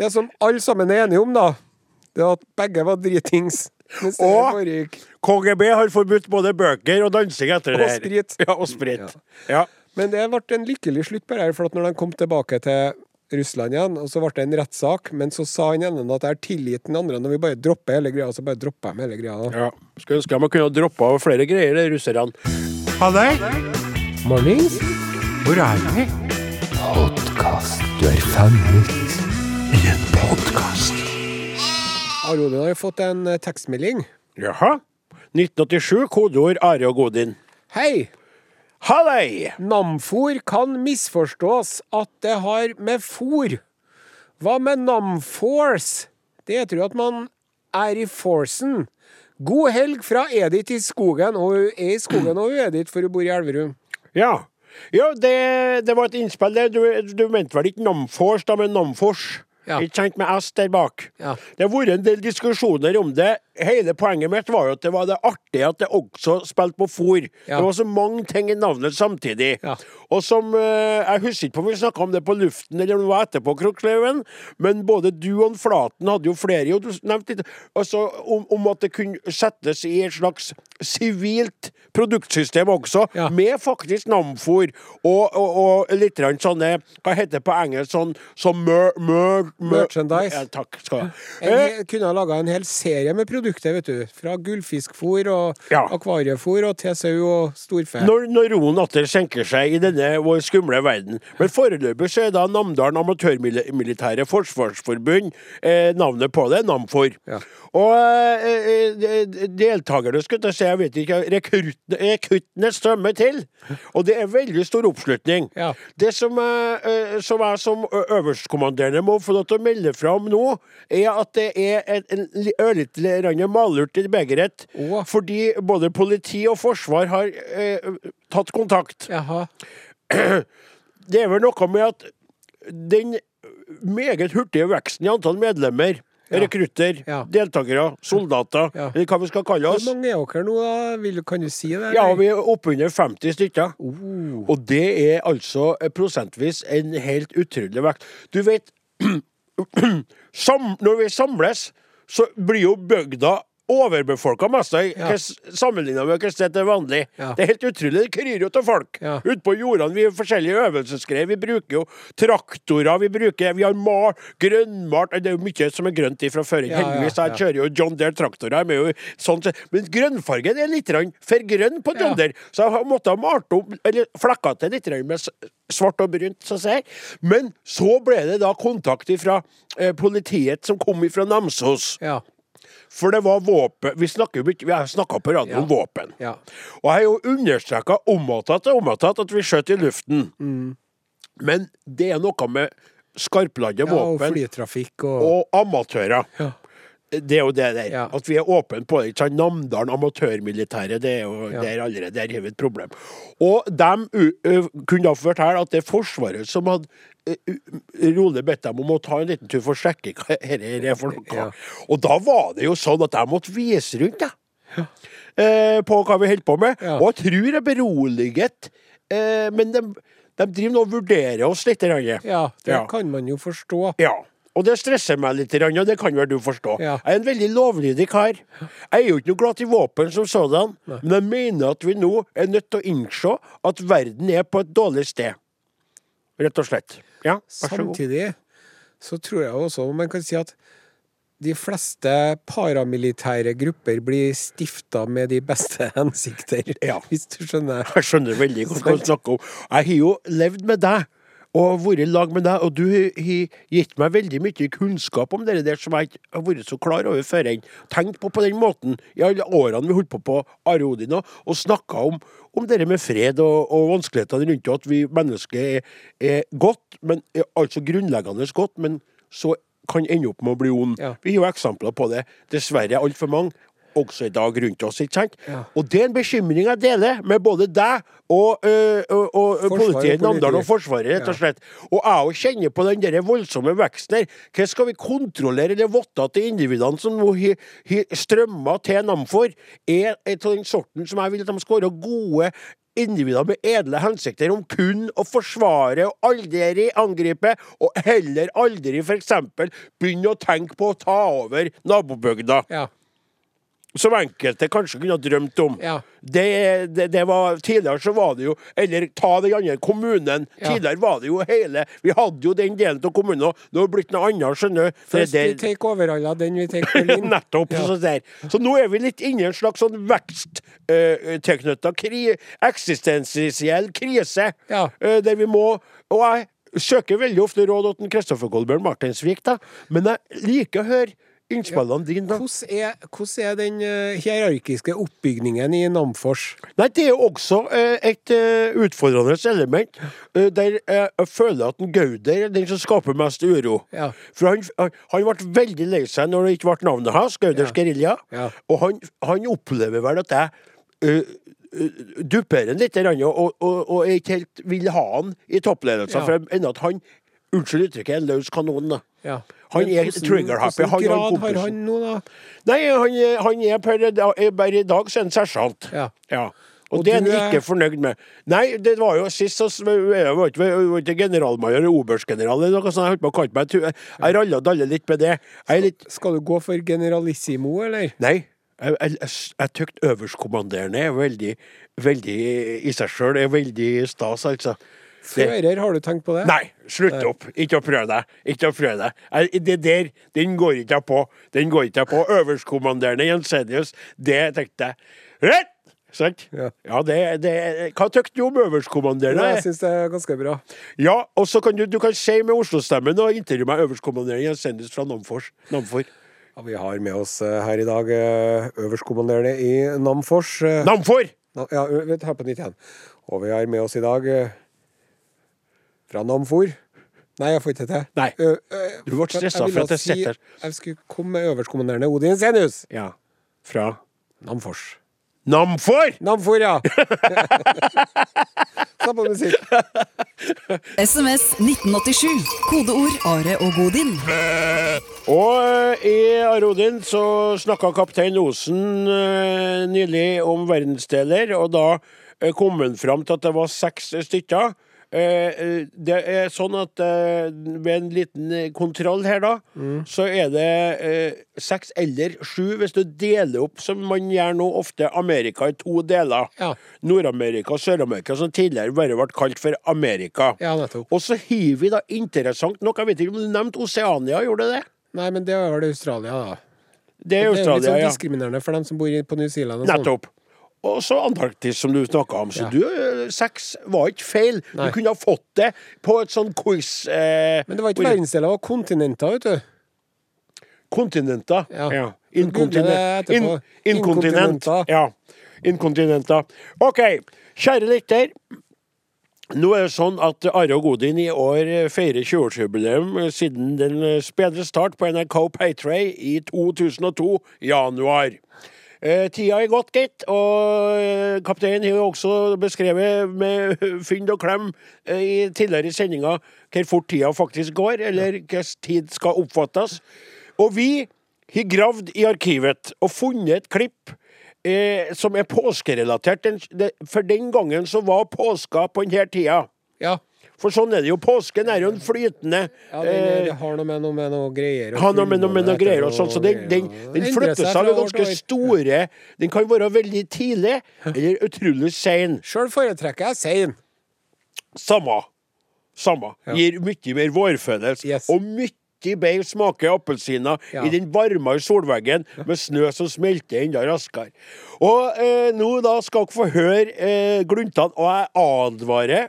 Det som alle sammen er enige om, da, det er at begge var dritings. Og- KGB har forbudt både bøker og dansing etter Og det her. sprit. Ja, og sprit. Ja. Men det ble en lykkelig slutt på det her, for når de kom tilbake til Russland igjen, og så ble det en rettssak, men så sa han ene at jeg har tilgitt den andre når vi bare dropper hele greia, så bare dropper jeg hele greia. ja. Skulle ønske man kunne ha droppa flere greier, de russerne. det! Mornings. Hvor er vi? Podkast. Du er fanget i en podkast. Arodin har fått en tekstmelding. Jaha. 1987, kodeord Are og Godin. Hei! Hallei! Namfor kan misforstås at det har med fôr. Hva med Namforce? Det heter jo at man er i forcen. God helg fra Edith i skogen. Og hun er i skogen, og hun er dit, for hun bor i Elverum. Ja. Ja, det, det var et innspill der. Du, du mente vel ikke Namforce, da, men Namfors. Ja. Ikke sant med S der bak. Ja. Det har vært en del diskusjoner om det. Hele poenget mitt var jo at det var det artige at det også spilte på fôr. Ja. Det var så mange ting i navnet samtidig. Ja. Og som eh, Jeg husker ikke om vi snakka om det på luften eller var etterpå, Krokslaugen, men både du og Flaten hadde jo flere jo, du nevnte litt, altså, om, om at det kunne settes i et slags sivilt produktsystem også, Ja. med faktisk namfòr og, og, og litt sånne Hva heter det på engelsk? Sånn som mer, mer, mer, Merchandise. Takk skal du ha. Eh, kunne ha laga en hel serie med produkter, vet du. Fra gullfiskfôr og Ja. akvariefôr og til sau og storfe. Når, når roen atter senker seg i denne vår skumle verden. Men foreløpig så er da Namdalen Amatørmilitære Forsvarsforbund eh, navnet på det, Namfor. Ja. Og eh, eh, deltakerne, skulle jeg si, jeg vet ikke, rekruttene, rekruttene strømmer til. Og det er veldig stor oppslutning. Ja. Det som, eh, eh, som jeg som øverstkommanderende må få lov til å melde fra om nå, er at det er en, en li- ørlite vannet malurt i begeret. Oh. Fordi både politi og forsvar har eh, tatt kontakt. Jaha. *clears throat* Det er vel noe med at den meget hurtige veksten i antall medlemmer, Ja. rekrutter, Ja. deltakere, soldater, Ja. eller hva vi skal kalle Hvor oss mange er dere nå, da? Kan du si det? Ja, vi er oppunder 50 stykker. Oh. Og det er altså eh, prosentvis en helt utrolig vekt. Du vet *clears throat* Når vi samles, så blir jo bygda overbefolka masse Ja. sammenligna med hva det er vanlig. Ja. Det er helt utrolig. Det kryr jo av folk Ja. ute på jordene. Vi har forskjellige øvelsesgreier. Vi bruker jo traktorer, vi bruker Vi har mal, grønnmalt Det er jo mye som er grønt ifra før. Ja, Heldigvis. Jeg kjører jo John Deere traktorer. de er jo sånn, men grønnfargen er litt for grønn på John. Deere. Så jeg måtte ha malt opp, eller flekka til litt med svart og brunt, så å si. Men så ble det da kontakt fra eh, politiet som kom fra Namsos. Ja. For det var våpen Vi snakker jo ikke, Vi har snakka på radio om Ja. våpen. Ja. Og jeg har jo understreka omtatt og att og om og att at vi skjøt i luften. Men det er noe med skarpladde våpen ja og våpen flytrafikk og, og amatører. Ja. Det er jo det der. Ja. At vi er åpne på det. Namdalen amatørmilitære, det er jo Ja. der allerede der har vi et problem. Og de kunne da fortelle at det er Forsvaret som hadde rolig bedt dem om å ta en liten tur for å sjekke hva dette er for noe. Ja. Og da var det jo sånn at jeg måtte vise rundt, jeg. Eh, på hva vi holder på med. Og jeg tror jeg beroliget. Eh, men de, de driver nå og vurderer oss litt. Ja, det kan man jo forstå. Ja. Og det stresser meg litt, og det kan vel du forstå. Ja. Jeg er en veldig lovlydig kar. Jeg er jo ikke noe glad i våpen som sådan, men jeg mener at vi nå er nødt til å innse at verden er på et dårlig sted. Rett og slett. Ja, vær så god. Samtidig så tror jeg også man kan si at de fleste paramilitære grupper blir stifta med de beste *laughs* hensikter, Ja. hvis du skjønner. Jeg skjønner veldig godt hva du snakker om. Jeg har jo levd med deg. Og vært i lag med deg, og du har gitt meg veldig mye kunnskap om det der som jeg ikke har vært så klar over før. Tenkt på på den måten i alle årene vi holdt på på Are Odin og, snakka om, om det med fred og, og vanskelighetene rundt, og at vi mennesker er, er godt, men er altså grunnleggende godt, men så kan ende opp med å bli ond. Ja. Vi har jo eksempler på det, dessverre altfor mange, også i dag rundt oss. ikke sant? Ja. Og det er en bekymring jeg deler med både deg og, øh, og, og politiet i Namdalen og. Forsvaret, rett og slett. Og jeg òg kjenner på den der voldsomme veksten her. Hva skal vi kontrollere eller votte til individene som nå har til Namfor, er av den sorten som jeg vil at de skal være gode individer med edle hensikter om kun å forsvare og aldri angripe, og heller aldri f.eks. begynne å tenke på å ta over nabobygda Ja. Som enkelte kanskje kunne ha drømt om. Ja. Det, det, det var, tidligere så var det jo Eller ta den andre kommunen. Ja. Tidligere var det jo hele Vi hadde jo den delen av kommunen, og nå har det blitt noe annet, skjønner du. Først vi tar take den vi take Berlin. *laughs* Nettopp. Ja. Så, nå er vi litt inne i en slags sånn veksttilknytta kri, eksistensiell krise. Ja. eh, der vi må Og jeg søker veldig ofte råd til Kristoffer Kolbjørn Martinsvik, da. Men jeg liker å høre innspillene dine, da. Hvordan er, hvordan er den eh, hierarkiske oppbygningen i Namfors? Nei, det er jo også eh, et eh, utfordrende element, eh, der eh, jeg føler at en Gauder er den som skaper mest uro. Ja. For han, han- han ble veldig lei seg når det ikke ble navnet hans, Gauders Ja. gerilja. Ja. Og han, han opplever vel at jeg uh, dupper han litt grann, og, og, og jeg ikke helt vil ha han i toppledelsen, Ja. for ennå at han Unnskyld uttrykket, er en løs kanon. da. Ja. Han er trigger-happy, Hvilken grad har han nå, da? Nei, han, han er per er bare i dag så er han sersjant. Ja. Ja. Og, Og det er han ikke fornøyd med. Nei, det var jo sist så var ikke, generalmajor eller oberstgeneral eller noe sånt. Jeg holdt på å kalle meg Jeg ralla dalle litt med det. Litt Skal du gå for generalissimo, eller? Nei. Jeg, jeg, jeg, jeg tykt øverstkommanderende er veldig, veldig i seg sjøl er veldig stas, altså. Det- Fører, har du tenkt på det? Nei, slutt opp. Ikke å prøve deg. Ikke å prøve deg. Det der, den går ikke jeg på. Den går ikke jeg på. Øverstkommanderende Jensenius, det tenkte jeg. Rett! Sant? Ja. Ja, det, det Hva tykker du om øverstkommanderende? Ja, jeg syns det er ganske bra. Ja, og så kan du, du kan si med Oslo-stemmen og intervjue meg øverstkommanderende Jensenius fra Namfors. Namfor. Ja, vi har med oss eh, her i dag eh, øverstkommanderende i Namfors. eh, Namfor! Ja, hør på nytt igjen. Og vi har med oss i dag fra Namfor. Nei, jeg får ikke det til. Nei. Ø- ø, Du ble stressa for at jeg si- sitter- Jeg skulle komme med øverstkommanderende Odin Senius. Ja. Fra Namfors. Namfor! Namfor, ja! *laughs* Samme musikk. SMS 1987. Kodeord Are og Godin. Og i Are Odin så snakka kaptein Osen eh, nylig om verdensdeler, og da eh, kom han fram til at det var seks stykker. Eh, eh, det er sånn at eh, ved en liten kontroll her, da, så er det seks eller sju hvis du deler opp, som man gjør nå ofte, Amerika i to deler. Ja. Nord-Amerika og Sør-Amerika, som tidligere bare ble kalt for Amerika. Ja, nettopp. Og så har vi da interessant nok, jeg vet ikke om du nevnte Oseania, gjorde du det? Nei, men det var vel Australia, da. Det er Australia, Det er litt sånn ja. diskriminerende for dem som bor på New Zealand. Og sånn. Og så Antarktis, som du snakka om. Så Ja. du, sex var ikke feil. Nei. Du kunne ha fått det på et sånn quiz. Eh, Men det var ikke verdensdeler, det var kontinenter, vet du. Kontinenter. Ja. Ja. Etterpå. In, inkontinent. Ja. Inkontinenter. OK, kjære lytter. Nå er det sånn at Are og Godin i år feirer 20-årsjubileum siden den spedre start på NRK Paytray i 2002, januar. Eh, tida er gått, gitt, og eh, kapteinen har jo også beskrevet med *laughs* fynd og klem eh, i tidligere sendinger hvor fort tida faktisk går, eller hvordan tid skal oppfattes. Og vi har gravd i arkivet og funnet et klipp eh, som er påskerelatert. For den gangen så var påska på denne tida. Ja. For sånn er det jo. Påsken er jo en flytende ja den, eh, det har noe med noe, med noe greier har noe med noe, med noe greier og sånn, så den, den, den flytter seg til ganske store Den kan være veldig tidlig eller utrolig sein. Sjøl foretrekker jeg sein. Samme. Samme. Gir mye mer vårfølelse. Yes. Og mye bedre smaker appelsiner Ja. i den varmere solveggen med snø som smelter enda raskere. Og eh, nå da skal dere få høre eh, gluntene, og jeg advarer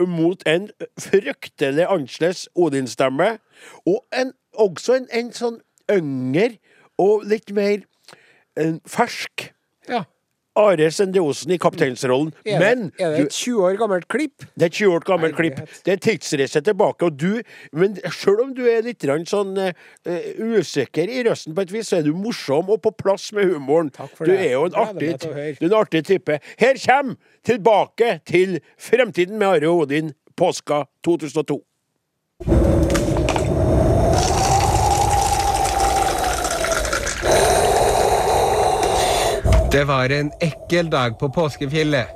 mot en fryktelig annerledes Odin-stemme, og en, også en, en sånn yngre og litt mer en, fersk Ja. Are Sende Osen i kapteinsrollen. Er, Men det, er det et 20 år gammelt klipp? det er et 20 år gammelt klipp. Det er tidsreise tilbake. Og du, men selv om du er litt sånn eh, usikker i røsten på et vis, så er du morsom og på plass med humoren. Du er jo en artig, du er en artig type. Her kommer Tilbake til fremtiden med Are og Odin, påska 2002. Det var en ekkel dag på påskefjellet.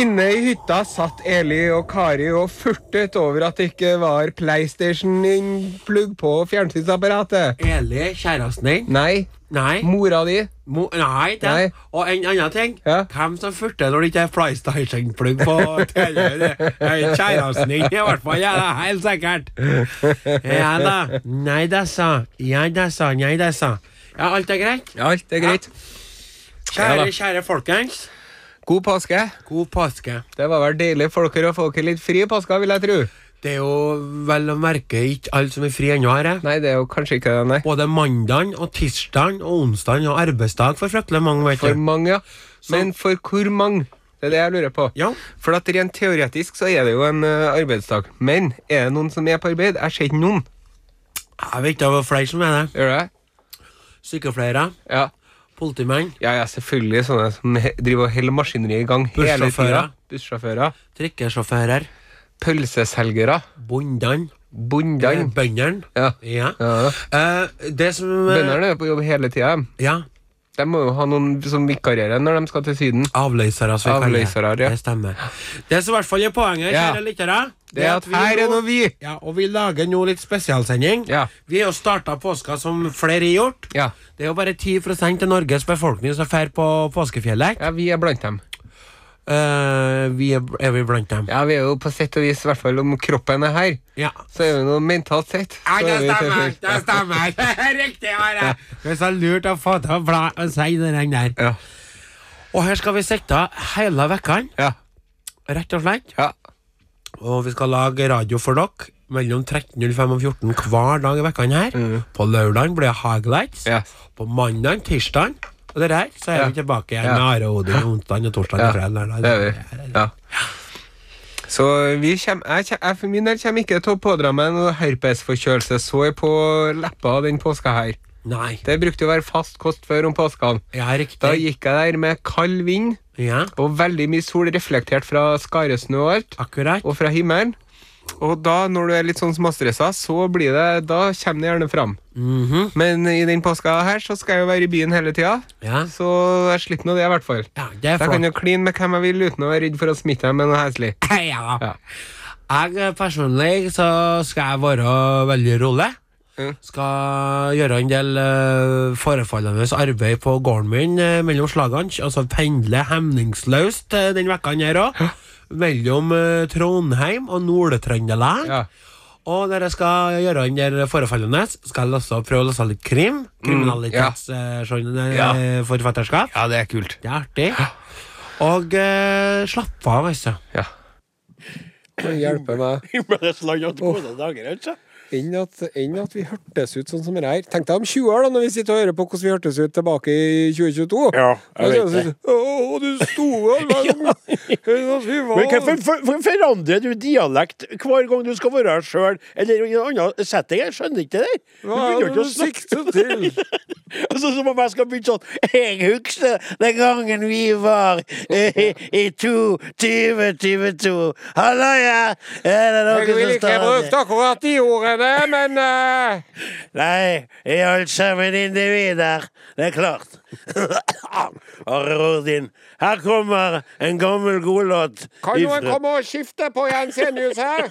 Inne i hytta satt Eli og Kari og furtet over at det ikke var PlayStation-plugg på fjernsynsapparatet. Eli, kjæresten din? Nei, Nei. mora di. Mo nei, det. Nei. Og en annen ting. Ja. Hvem som furter når det ikke er PlayStation-plugg på TV? Det er Kjæresten din, i hvert fall. Ja, det er helt sikkert. Ja da. Nei da, sa. Ja da, sa. Nei da, sa. Ja, alt er greit? Ja, alt er greit. Ja Kjære, da. kjære folkens. God påske. God påske. Det var vel deilig for dere å få dere litt fri i påska, vil jeg tro. Det er jo vel å merke ikke alle som er fri ennå her. eh. Nei, det er jo kanskje ikke det, nei. Både mandagen og tirsdagen og onsdagen og arbeidsdag for fryktelig mange, vet For du. mange, ja. Men for hvor mange? Det er det jeg lurer på. Ja. For at rent teoretisk så er det jo en eh, arbeidsdag. Men er det noen som er på arbeid? Jeg ser ikke noen. Jeg vet det er flere som er det. Gjør det? Sykepleiere, Ja. politimenn, Ja, ja, selvfølgelig sånne som he- driver og holder maskineriet i gang hele tida. Bussjåfører. Bussjåfører. trikkesjåfører, Pølseselgere. bondene, Bondene. bøndene. Ja. Ja. ja. Eh, det som eh, Bøndene er jo på jobb hele tida. Ja. De må jo ha noen som vikarierer når de skal til Syden. Avløsere, altså. Avløsere, ja. Det stemmer. Det som i hvert fall er poenget, Ja. kjære lyttere, Det er at her er nå vi! Ja, og vi lager nå litt spesialsending. Ja. Vi har jo starta påska som flere har gjort. Ja. Det er jo bare 10 av Norges befolkning som drar på påskefjellet. ja, vi er blant dem. Eh, vi er, er vi blant dem. Ja, vi er jo på sett og vis, i hvert fall om kroppen er her, Ja. så er vi noe mentalt sett. Ja, det stemmer, *laughs* det stemmer! Det! Riktig, Are! Det er så lurt å få til å bla og si det der. Ja. Og her skal vi sitte hele vekkene, Ja. rett og slett. ja. Og vi skal lage radio for dere mellom 13.05 og 14 hver dag i vekkene her. På lørdagen blir det Highlights. Yes. På mandag, tirsdag og det der, så er vi tilbake igjen med Are Odin onsdag og torsdag Ja, og Ja. Så vi kjem, jeg, jeg for min del kommer ikke til å pådra meg noe herpesforkjølelse. Så jeg på leppa den påska her. Nei. Det brukte å være fast kost før om påskene. Ja. Da gikk jeg der med kald vind Ja, og veldig mye sol reflektert fra skaresnø og alt, akkurat. og fra himmelen. Og da, når du er litt sånn småstressa, så blir det Da kommer det gjerne fram. Mhm. Men i den påska her så skal jeg jo være i byen hele tida, Ja. så jeg slipper nå det, i hvert fall. ja, det jeg kan jo kline med hvem jeg vil uten å være redd for å smitte dem med noe heslig. *laughs* Ja. Ja. Jeg eh, personlig så skal jeg være veldig rolig. Mm. Skal gjøre en del uh, forefallende arbeid på gården min uh, mellom slagene. Altså pendle hemningsløst uh, den vekka her òg. Mellom eh, Trondheim og Nord-Trøndelag. Ja. Og når jeg skal gjøre den der forefallende, skal jeg også prøve å lese litt krim. Kriminalitetsforfatterskap. ja, det er kult. Det er artig. Og uh, slapp av, altså. Ja. Hjelpe meg. Himmelens land og gode dager, altså. Enn at, enn at vi hørtes ut sånn som det her. Tenk deg om 20 år, da, når vi sitter og hører på hvordan vi hørtes ut tilbake i 2022. Ja, jeg vet det. sånn, Å, du sto der! Vi var Men hvorfor for, for, forandrer du dialekt hver gang du skal være her sjøl, eller i en annen setting? Jeg skjønner ikke det der. Du er begynner det ikke å snakke til? *laughs* Altså, Som om jeg skal begynne sånn Jeg husker den gangen vi var i, i 2022. Hallo, ja! Er det noen Jeg vil som ikke står brukt akkurat de ordene, men uh... Nei, jeg er alt sammen individer. Det er klart. *laughs* Rodin, her kommer en gammel godlåt. Kan noen ifra- komme og skifte på Jensenius her?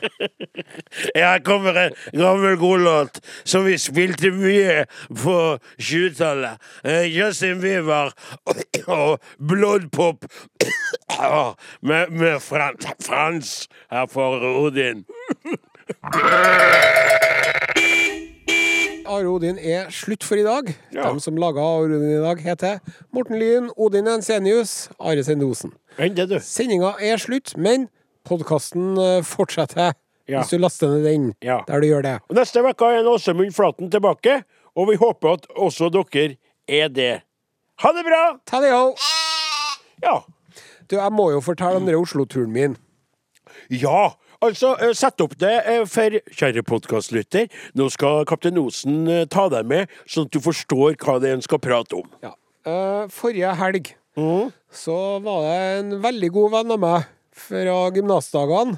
*laughs* Her kommer en gammel godlåt som vi spilte mye på 20-tallet. Eh, Justin Bieber *coughs* og Bloodpop *coughs* med, med Frans, Frans her for Odin. Are Odin er slutt for i dag. Ja. De som laga Are Odin i dag, heter Morten Lyn, Odin Ensenius, Are Sendosen. Sendinga er slutt, men podkasten fortsetter. Ja. Hvis du laster ned den Ja. der du gjør det. Og Neste uke er Åsemund Flaten tilbake, og vi håper at også dere er det. Ha det bra! Ta det, jo. Ja. Du, jeg må jo fortelle om den Oslo-turen min. Ja, altså, eh, sett opp det eh, for kjære podkastlytter. Nå skal Kaptein Osen eh, ta deg med, sånn at du forstår hva det er en skal prate om. Ja. Forrige helg så var det en veldig god venn av meg fra gymnasdagene,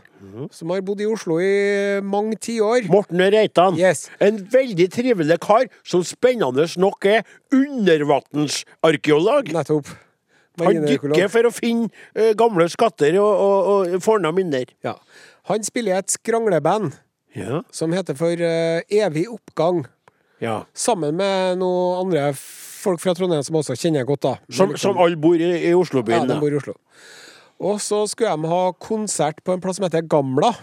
som har bodd i Oslo i mange tiår. Morten Reitan. Yes. En veldig trivelig kar som spennende nok er undervannsarkeolog. Nettopp. Han dykker for å finne gamle skatter og, og, og forna minner. Ja. Han spiller i et skrangleband Ja. som heter for uh, Evig oppgang. ja. Sammen med noen andre folk fra Trondheim som også kjenner jeg godt. da Som, som alle bor i, i Ja, de bor i Oslo. Og så skulle de ha konsert på en plass som heter Gamla.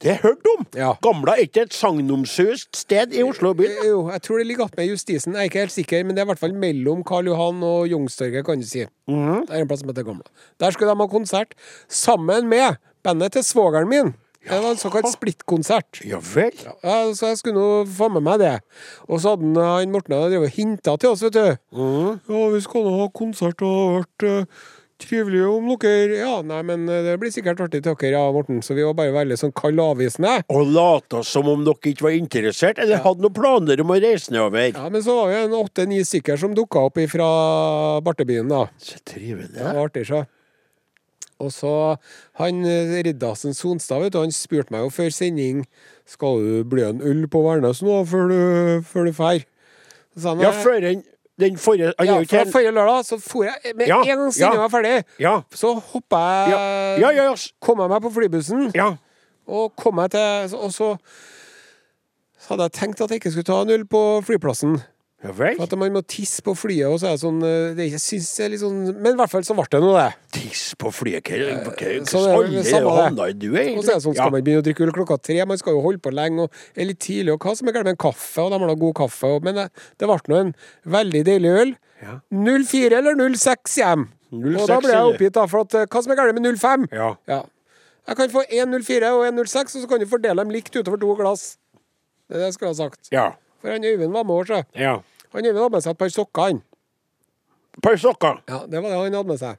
Det hørte du om! Ja. Gamla er ikke et sagnomsust sted i Oslobyen. by? Jo, jeg tror det ligger attmed Justisen. Jeg er ikke helt sikker, men det er i hvert fall mellom Karl Johan og Youngstorget, kan du si. Mhm. Det er en plass som heter Gamla. Der skulle de ha konsert sammen med bandet til svogeren min. Det var en såkalt splittkonsert. Ja vel? Ja, så jeg skulle nå få med meg det. Og så hadde han, han Morten drevet og hinta til oss, vet du. Mm. Ja, vi skal nå ha konsert, og det har vært eh, trivelig om dere Ja, nei, men eh, det blir sikkert artig til dere, ja, Morten. Så vi var bare veldig sånn kallavvisende. Og lata som om dere ikke var interessert, eller hadde noen planer om å reise nedover. Ja, men så var vi en åtte-ni stykker som dukka opp fra Bartebyen, da. Så trivelig. Det var artig, så. Og så han eh, Riddarsen Sonstad, vet du, han spurte meg jo før sending Skal du bli en øl på Værnes nå før du, før du fer. Han, Ja, før den, den forrige ja, fra forrige lørdag så for jeg Med Ja, en gang sendinga ja. var ferdig, Ja. så hoppa jeg Ja, ja. Kom jeg meg på flybussen, ja. og kom jeg til Og så, så hadde jeg tenkt at jeg ikke skulle ta en øl på flyplassen. Ja vel? For at man må tisse på flyet, og så er det sånn eh, det, Jeg synes det er litt sånn Men i hvert fall så ble det nå det. Tiss på flyet. Hva slags så hva det alle det samme det. havna i du, Og så er det sånn, skal man begynne å drikke øl klokka tre? Man skal jo holde på lenge og er litt tidlig. Og hva som er galt med en kaffe? Og de har da god kaffe. Og, men det, det ble nå en veldig deilig øl. Ja. 04 eller 06 hjem. 06 og da ble jeg oppgitt, da. For at, eh, hva som er galt med 05? Ja. Ja. Jeg kan få 1,04 og 1,06, og så kan du fordele dem likt utover to glass. Det er det jeg skulle ha sagt. Ja. For han Øyvind var med så. ja. Han Øyvind hadde med seg et par sokker, han. Par sokker. Ja, det var det han hadde med seg.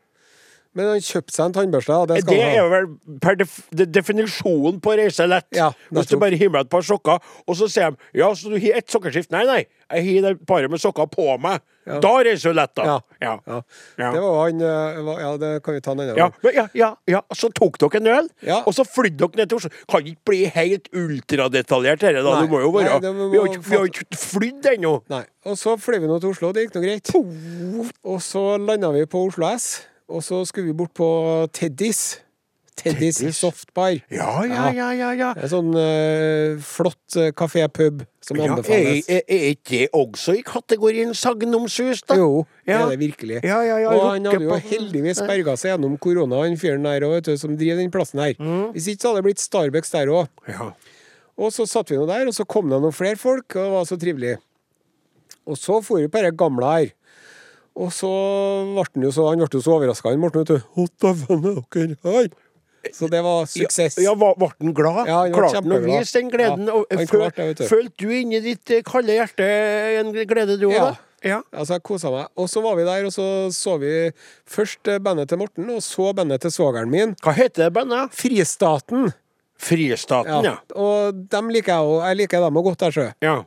Men han kjøpte seg en tannbørste. Det Det han er vel per def de definisjonen på reise lett. Ja, Hvis du bare hiver et par sokker, og så sier de ja, så du har ett sokkeskift. Nei, nei, jeg har det paret med sokker på meg. Da er det så lett, da. Ja. Ja. Ja. Ja. Det var han eh, Ja, det kan vi ta en annen Ja, gang. ja, ja, ja. Så tok dere en øl, Ja. og så flydde dere ned til Oslo. Kan ikke bli helt ultradetaljert, dette, da. Nei. Du må jo være Nei, det må- Vi har ikke, ikke flydd ennå. Nei. Og så fløy vi nå til Oslo, det gikk nå greit. Og så landa vi på Oslo S, og så skulle vi bort på Teddys. Teddys softbar. Ja, ja, ja, ja. ja. En sånn uh, flott uh, kafé-pub som ja er, anbefales. er, er ikke det også i kategorien sagnomsus, da? Jo, det Ja. er det virkelig. Ja, ja, ja, og han hadde jo heldigvis berga seg gjennom korona, han fyren der òg, som driver den plassen her. Mm. Hvis ikke så hadde det blitt Starbucks der òg. Ja. Og så satt vi nå der, og så kom det noen flere folk, og det var så trivelig. Og så for vi på dette gamle her. Og så ble han jo så, han ble så overraska, han Morten, vet du. Å, dæven, er dere her? Så det var suksess. Ja, var- Ble han glad? Ja, han klarte han å vise den gleden? Ja, og føl- du. Følte du inni ditt eh, kalde hjerte en glede, du òg, Ja. da? Ja. Altså, jeg kosa meg. Og så var vi der, og så så vi først eh, bandet til Morten, og så bandet til svogeren min. Hva heter det bandet? Fristaten. Fristaten, ja. Og dem liker jeg òg. Jeg liker dem òg godt, der, sjø. ja.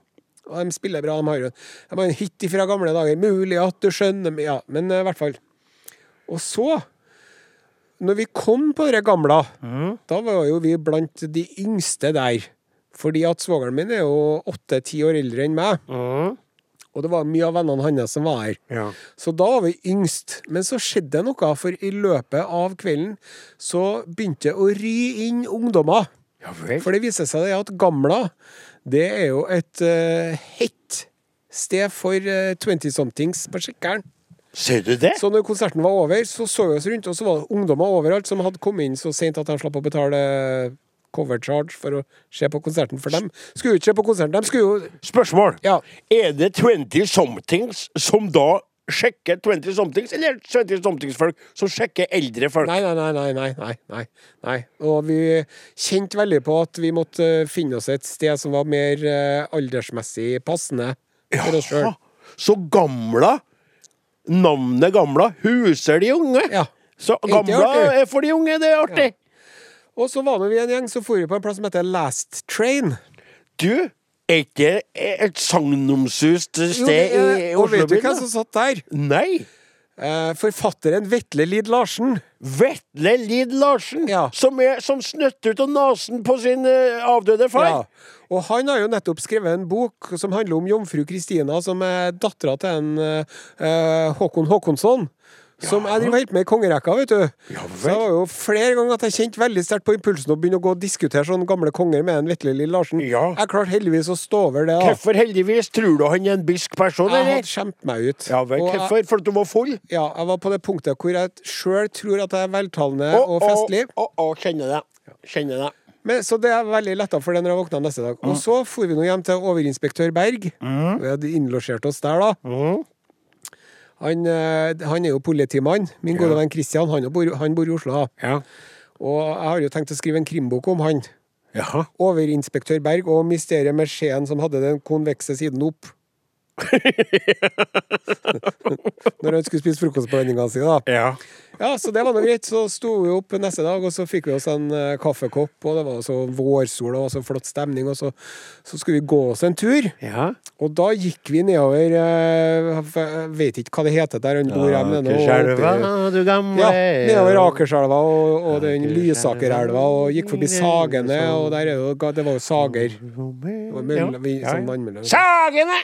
Og de spiller bra. De har jo de har en hit fra gamle dager. Mulig at du skjønner Ja, men eh, i hvert fall. Og så, når vi kom på det gamle, da var jo vi blant de yngste der. Fordi at svogeren min er jo åtte-ti år eldre enn meg. Og det var mye av vennene hans som var her. Ja. Så da var vi yngst. Men så skjedde det noe, for i løpet av kvelden så begynte det å ry inn ungdommer. Ja. For det viser seg at Gamla, det er jo et uh, hett sted for uh, 20-somethings på Skikkeren. Ser du det? Så når konserten var over, så så vi oss rundt, og så var det ungdommer overalt som hadde kommet inn så sent at de slapp å betale cover charge for å se på konserten. For dem skulle jo ikke se på konserten, de skulle jo Spørsmål. Ja. Er det 20 somethings som da sjekker 20 somethings, eller 20 somethings-folk som sjekker eldre folk? Nei, nei, nei, nei, nei, nei, nei. Og vi kjente veldig på at vi måtte finne oss et sted som var mer eh, aldersmessig passende for oss sjøl. Så Gamla, navnet Gamla, huser de unge? Ja. Så Gamla er for de unge, det er artig. Og så var vi en gjeng som for på en plass som heter Last Train. Du, er ikke et sagnomsust sted jo, er- i og vet du hvem som satt der? Nei. Eh, forfatteren Vetle Lid Larsen. Vetle Lid Larsen, Ja. som, er, som snøtter ut av nesen på sin uh, avdøde far. Ja. Og han har jo nettopp skrevet en bok som handler om jomfru Kristina, som er dattera til en eh, Håkon Håkonsson. Som jeg driver helt med i kongerekka, vet du. Ja Så det var jo flere ganger at jeg kjente veldig sterkt på impulsen å begynne å gå og diskutere sånne gamle konger med en Vetle Lill Larsen. Ja. Jeg klarte heldigvis å stå over det. da Hvorfor heldigvis? Tror du han er en bisk person, Jeg eller? hadde skjemt meg ut. Ja vel, hvorfor? For at du var full? Ja, jeg var på det punktet hvor jeg sjøl tror at jeg er veltalende og og å, festlig. Å, å, kjenner det. Kjenner det. Men, så det er veldig letta for det når jeg våkna neste dag. Og så for vi nå hjem til overinspektør Berg. Vi hadde innlosjert oss der, da. Han, eh, han er jo politimann. Min gode venn Kristian, han, bor, han bor i Oslo. Ja. Og jeg har jo tenkt å skrive en krimbok om han. Ja. Overinspektør Berg og mysteriet med skjeen som hadde den konvekse siden opp. *laughs* Når han skulle spise frokostblandinga si, da. Ja. Ja, så det var nå greit. Så sto vi opp neste dag, og så fikk vi oss en uh, kaffekopp, og det var så vårsol og så flott stemning, og så, så skulle vi gå oss en tur. ja. Og da gikk vi nedover uh, Jeg vet ikke hva det heter der han bor. hjemme nå. Ja, nedover Akerselva og, og den Lysakerelva, og gikk forbi Sagene, og der er jo, det var jo Sager. Det var sånn. Sagene!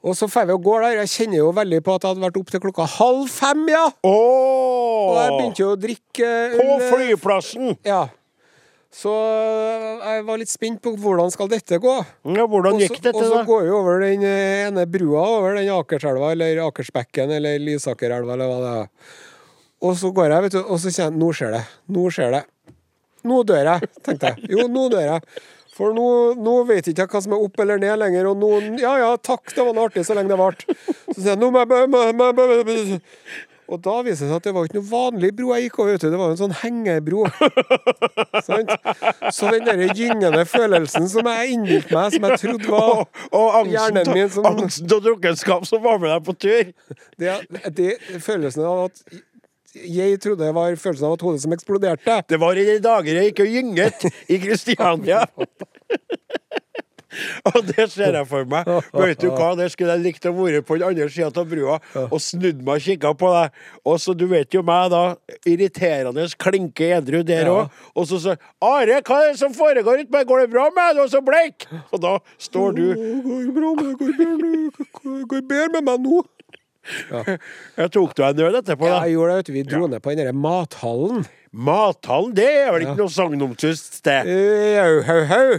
Og så får vi og går der. Jeg kjenner jo veldig på at jeg hadde vært opp til klokka halv fem, ja! Og jeg begynte jo å drikke På eh, flyplassen! Ja. Så eh, jeg var litt spent på hvordan skal dette gå. Ja, hvordan gikk dette, Og så går vi over den eh, ene brua over den Akerselva, eller Akersbekken, eller Lysakerelva, eller hva det er. Og så går jeg, vet du, og så kjenner jeg Nå skjer det. Nå skjer det. Nå dør jeg, tenkte jeg. Jo, nå dør jeg. For nå, nå vet ikke hva som er opp eller ned lenger, og nå Ja ja, takk, det var noe artig så lenge det varte. Så sier jeg nå må jeg Og da viser det seg at det var ikke noe vanlig bro jeg gikk over, vet du. Det var en sånn hengebro. Sant? Så den der gyngende følelsen som jeg innbilte meg, som jeg trodde var Og, og angsten, Hjernen min som- angsten og drukkenskap som var med deg på tur. det, det, følelsen av at jeg trodde det var følelsen av et hode som eksploderte. Det var i de dager jeg gikk og gynget i Kristiania. *laughs* Og det ser jeg for meg. Vet du hva, der skulle jeg likt å være på den andre sida av brua og snudd meg og kikka på deg. Og så, du vet jo meg, da. Irriterende klinke edru der Ja. Og så sier Are, hva er det som foregår ute med Går det bra med deg? Du er så bleik! Og da står du Går Det bra med, deg? går- det bedre med meg nå. Jeg tok du en nød etterpå, Ja, da? jeg gjorde det, vet du. Vi dro ned på den derre mathallen. Mathallen, det er vel ikke noe sagnomsust sted? Eh, Au, hau, hau.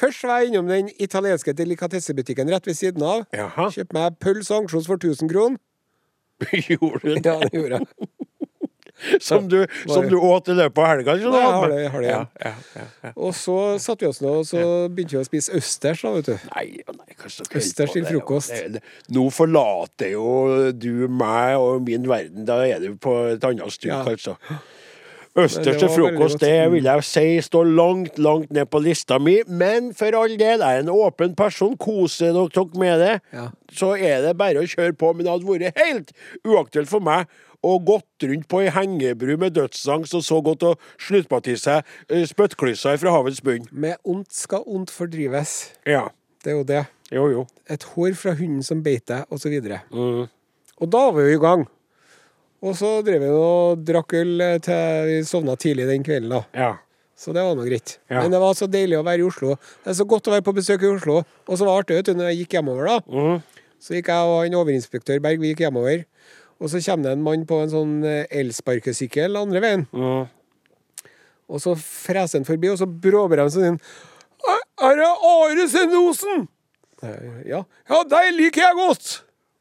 Først var jeg innom den italienske delikatessebutikken rett ved siden av. Jaha. Kjøpte meg pølse og ansjos for 1000 kroner. *laughs* Gjorde du det? Ja, det gjorde jeg. *laughs* Som du, som du åt i løpet av helga? Nei, jeg har det, jeg har det ja, igjen. ja, ja, ja. Og så satte vi oss ned, og så begynte vi å spise østers, da, vet du. Nei, nei, Østers til frokost. Det- det- Nå forlater jo du meg og min verden. Da er du på et annet stuk, Ja. altså. Østers til frokost, det vil jeg si står langt, langt ned på lista mi. Men for all del, jeg er en åpen person. Koser dere med det, Ja. så er det bare å kjøre på. Men det hadde vært helt uaktuelt for meg å gått rundt på ei hengebru med dødsangst og så godt å slutte til seg eh, spyttklyser fra havets bunn. Med ondt skal ondt fordrives. Ja. Det er jo det. Jo, jo. Et hår fra hunden som beit deg, osv. Mm. Og da var vi i gang. Og så drev vi og drakk øl eh, til vi sovna tidlig den kvelden, da. Ja. Så det var nå greit. Ja. Men det var så deilig å være i Oslo. Det er så godt å være på besøk i Oslo. Og så var det artig, vet du, når jeg gikk hjemover, da. Mm. Så gikk jeg og han overinspektør Berg, vi gikk hjemover. Og så kommer det en mann på en sånn eh, elsparkesykkel andre veien. Mhm. Og så freser han forbi, og så bråbremser han inn. Er det Are Sendosen? Ja. ja, deg liker jeg godt!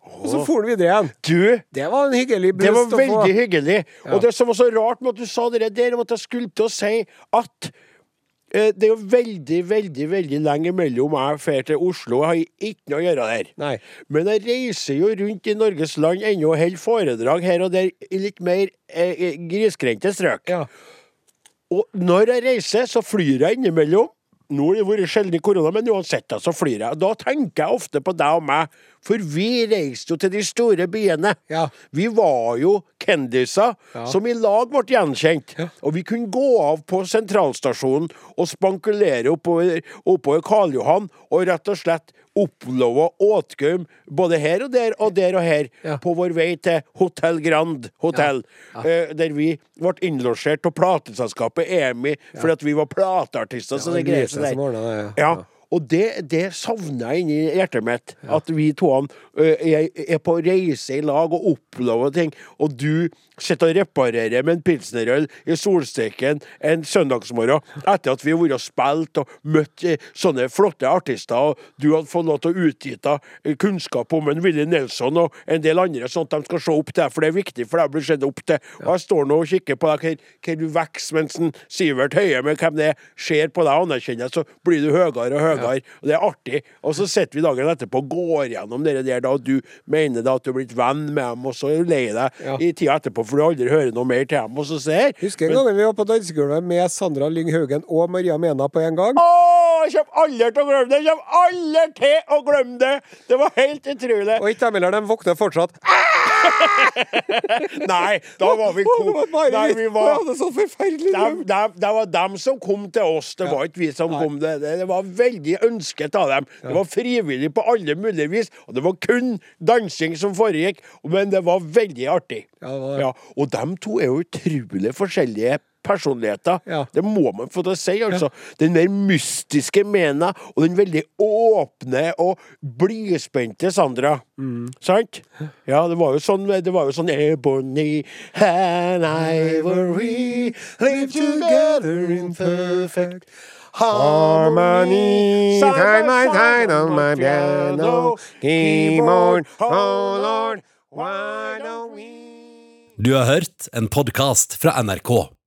Og så for han videre igjen. Du, Det var en hyggelig det var veldig hyggelig. Ja. Og det som var så rart med at du sa det der, om at jeg skulle til å si at det er jo veldig, veldig veldig lenge mellom jeg drar til Oslo. Jeg har ikke noe å gjøre der. Nei. Men jeg reiser jo rundt i Norges land ennå og holder foredrag her og der i litt mer eh, grisgrendte strøk. Ja. Og når jeg reiser, så flyr jeg innimellom. Nå har det vært sjelden korona, men uansett så flyr jeg. Da tenker jeg ofte på deg og meg, for vi reiste jo til de store byene. Ja. Vi var jo kendiser Ja. som i lag ble gjenkjent. Ja. Og vi kunne gå av på sentralstasjonen og spankulere oppover, oppover Karl Johan og rett og slett oppleve åtgaum både her og der og der og her Ja. på vår vei til Hotell Grand Hotell, eh, der vi ble innlosjert av plateselskapet EMI fordi at vi var plateartister. så det greier seg der. ja. Ja. Ja. Og det, det savner jeg inni hjertet mitt. At vi to er, er på reise i lag og opplever ting. Og du sitter og reparerer med en pilsnerøl i solsteken en søndagsmorgen etter at vi har vært og spilt og møtt eh, sånne flotte artister, og du hadde fått lov til å utgyte eh, kunnskap om en Willy Nelson og en del andre, sånn at de skal se opp til deg, for det er viktig for deg å bli sett opp til. Og jeg står nå og kikker på deg, hva du mens en Sivert Høie med hvem det er, ser på deg og anerkjenner, så blir du høyere og høyere. Og det er artig. Og så sitter vi dagen etterpå og går gjennom det der, da, du mener da at du har blitt venn med dem, og så er du lei deg Ja. i tida etterpå for du aldri hører noe mer til dem. Og så ser Husker en gang vi var på dansegulvet med Sandra Lyng Haugen og Maria Mena på en gang? Å, jeg kommer aldri til å glemme det! Jeg kommer aldri til å glemme det! Det var helt utrolig. Og ikke dem heller, de våkner fortsatt. *laughs* Nei, da var vi kom... Nei, vi var det drøm. det var dem som kom til oss, det var ikke vi som kom. Det, det, det var veldig ønsket av dem. Det var frivillig på alle mulige vis, og det var kun dansing som foregikk, men det var veldig artig. Ja, det det. Og dem to er jo utrolig forskjellige personligheter. Ja. Det må man få til å si, altså. Den mer mystiske Mena, og den veldig åpne og blidspente Sandra. Mm. Sant? Ja, det var jo sånn Det var jo sånn Ebony and Ivory live together in perfect harmony. Harmony, time my time on my piano, keyboard, oh Lord, why don't we Du har hørt en podkast fra NRK.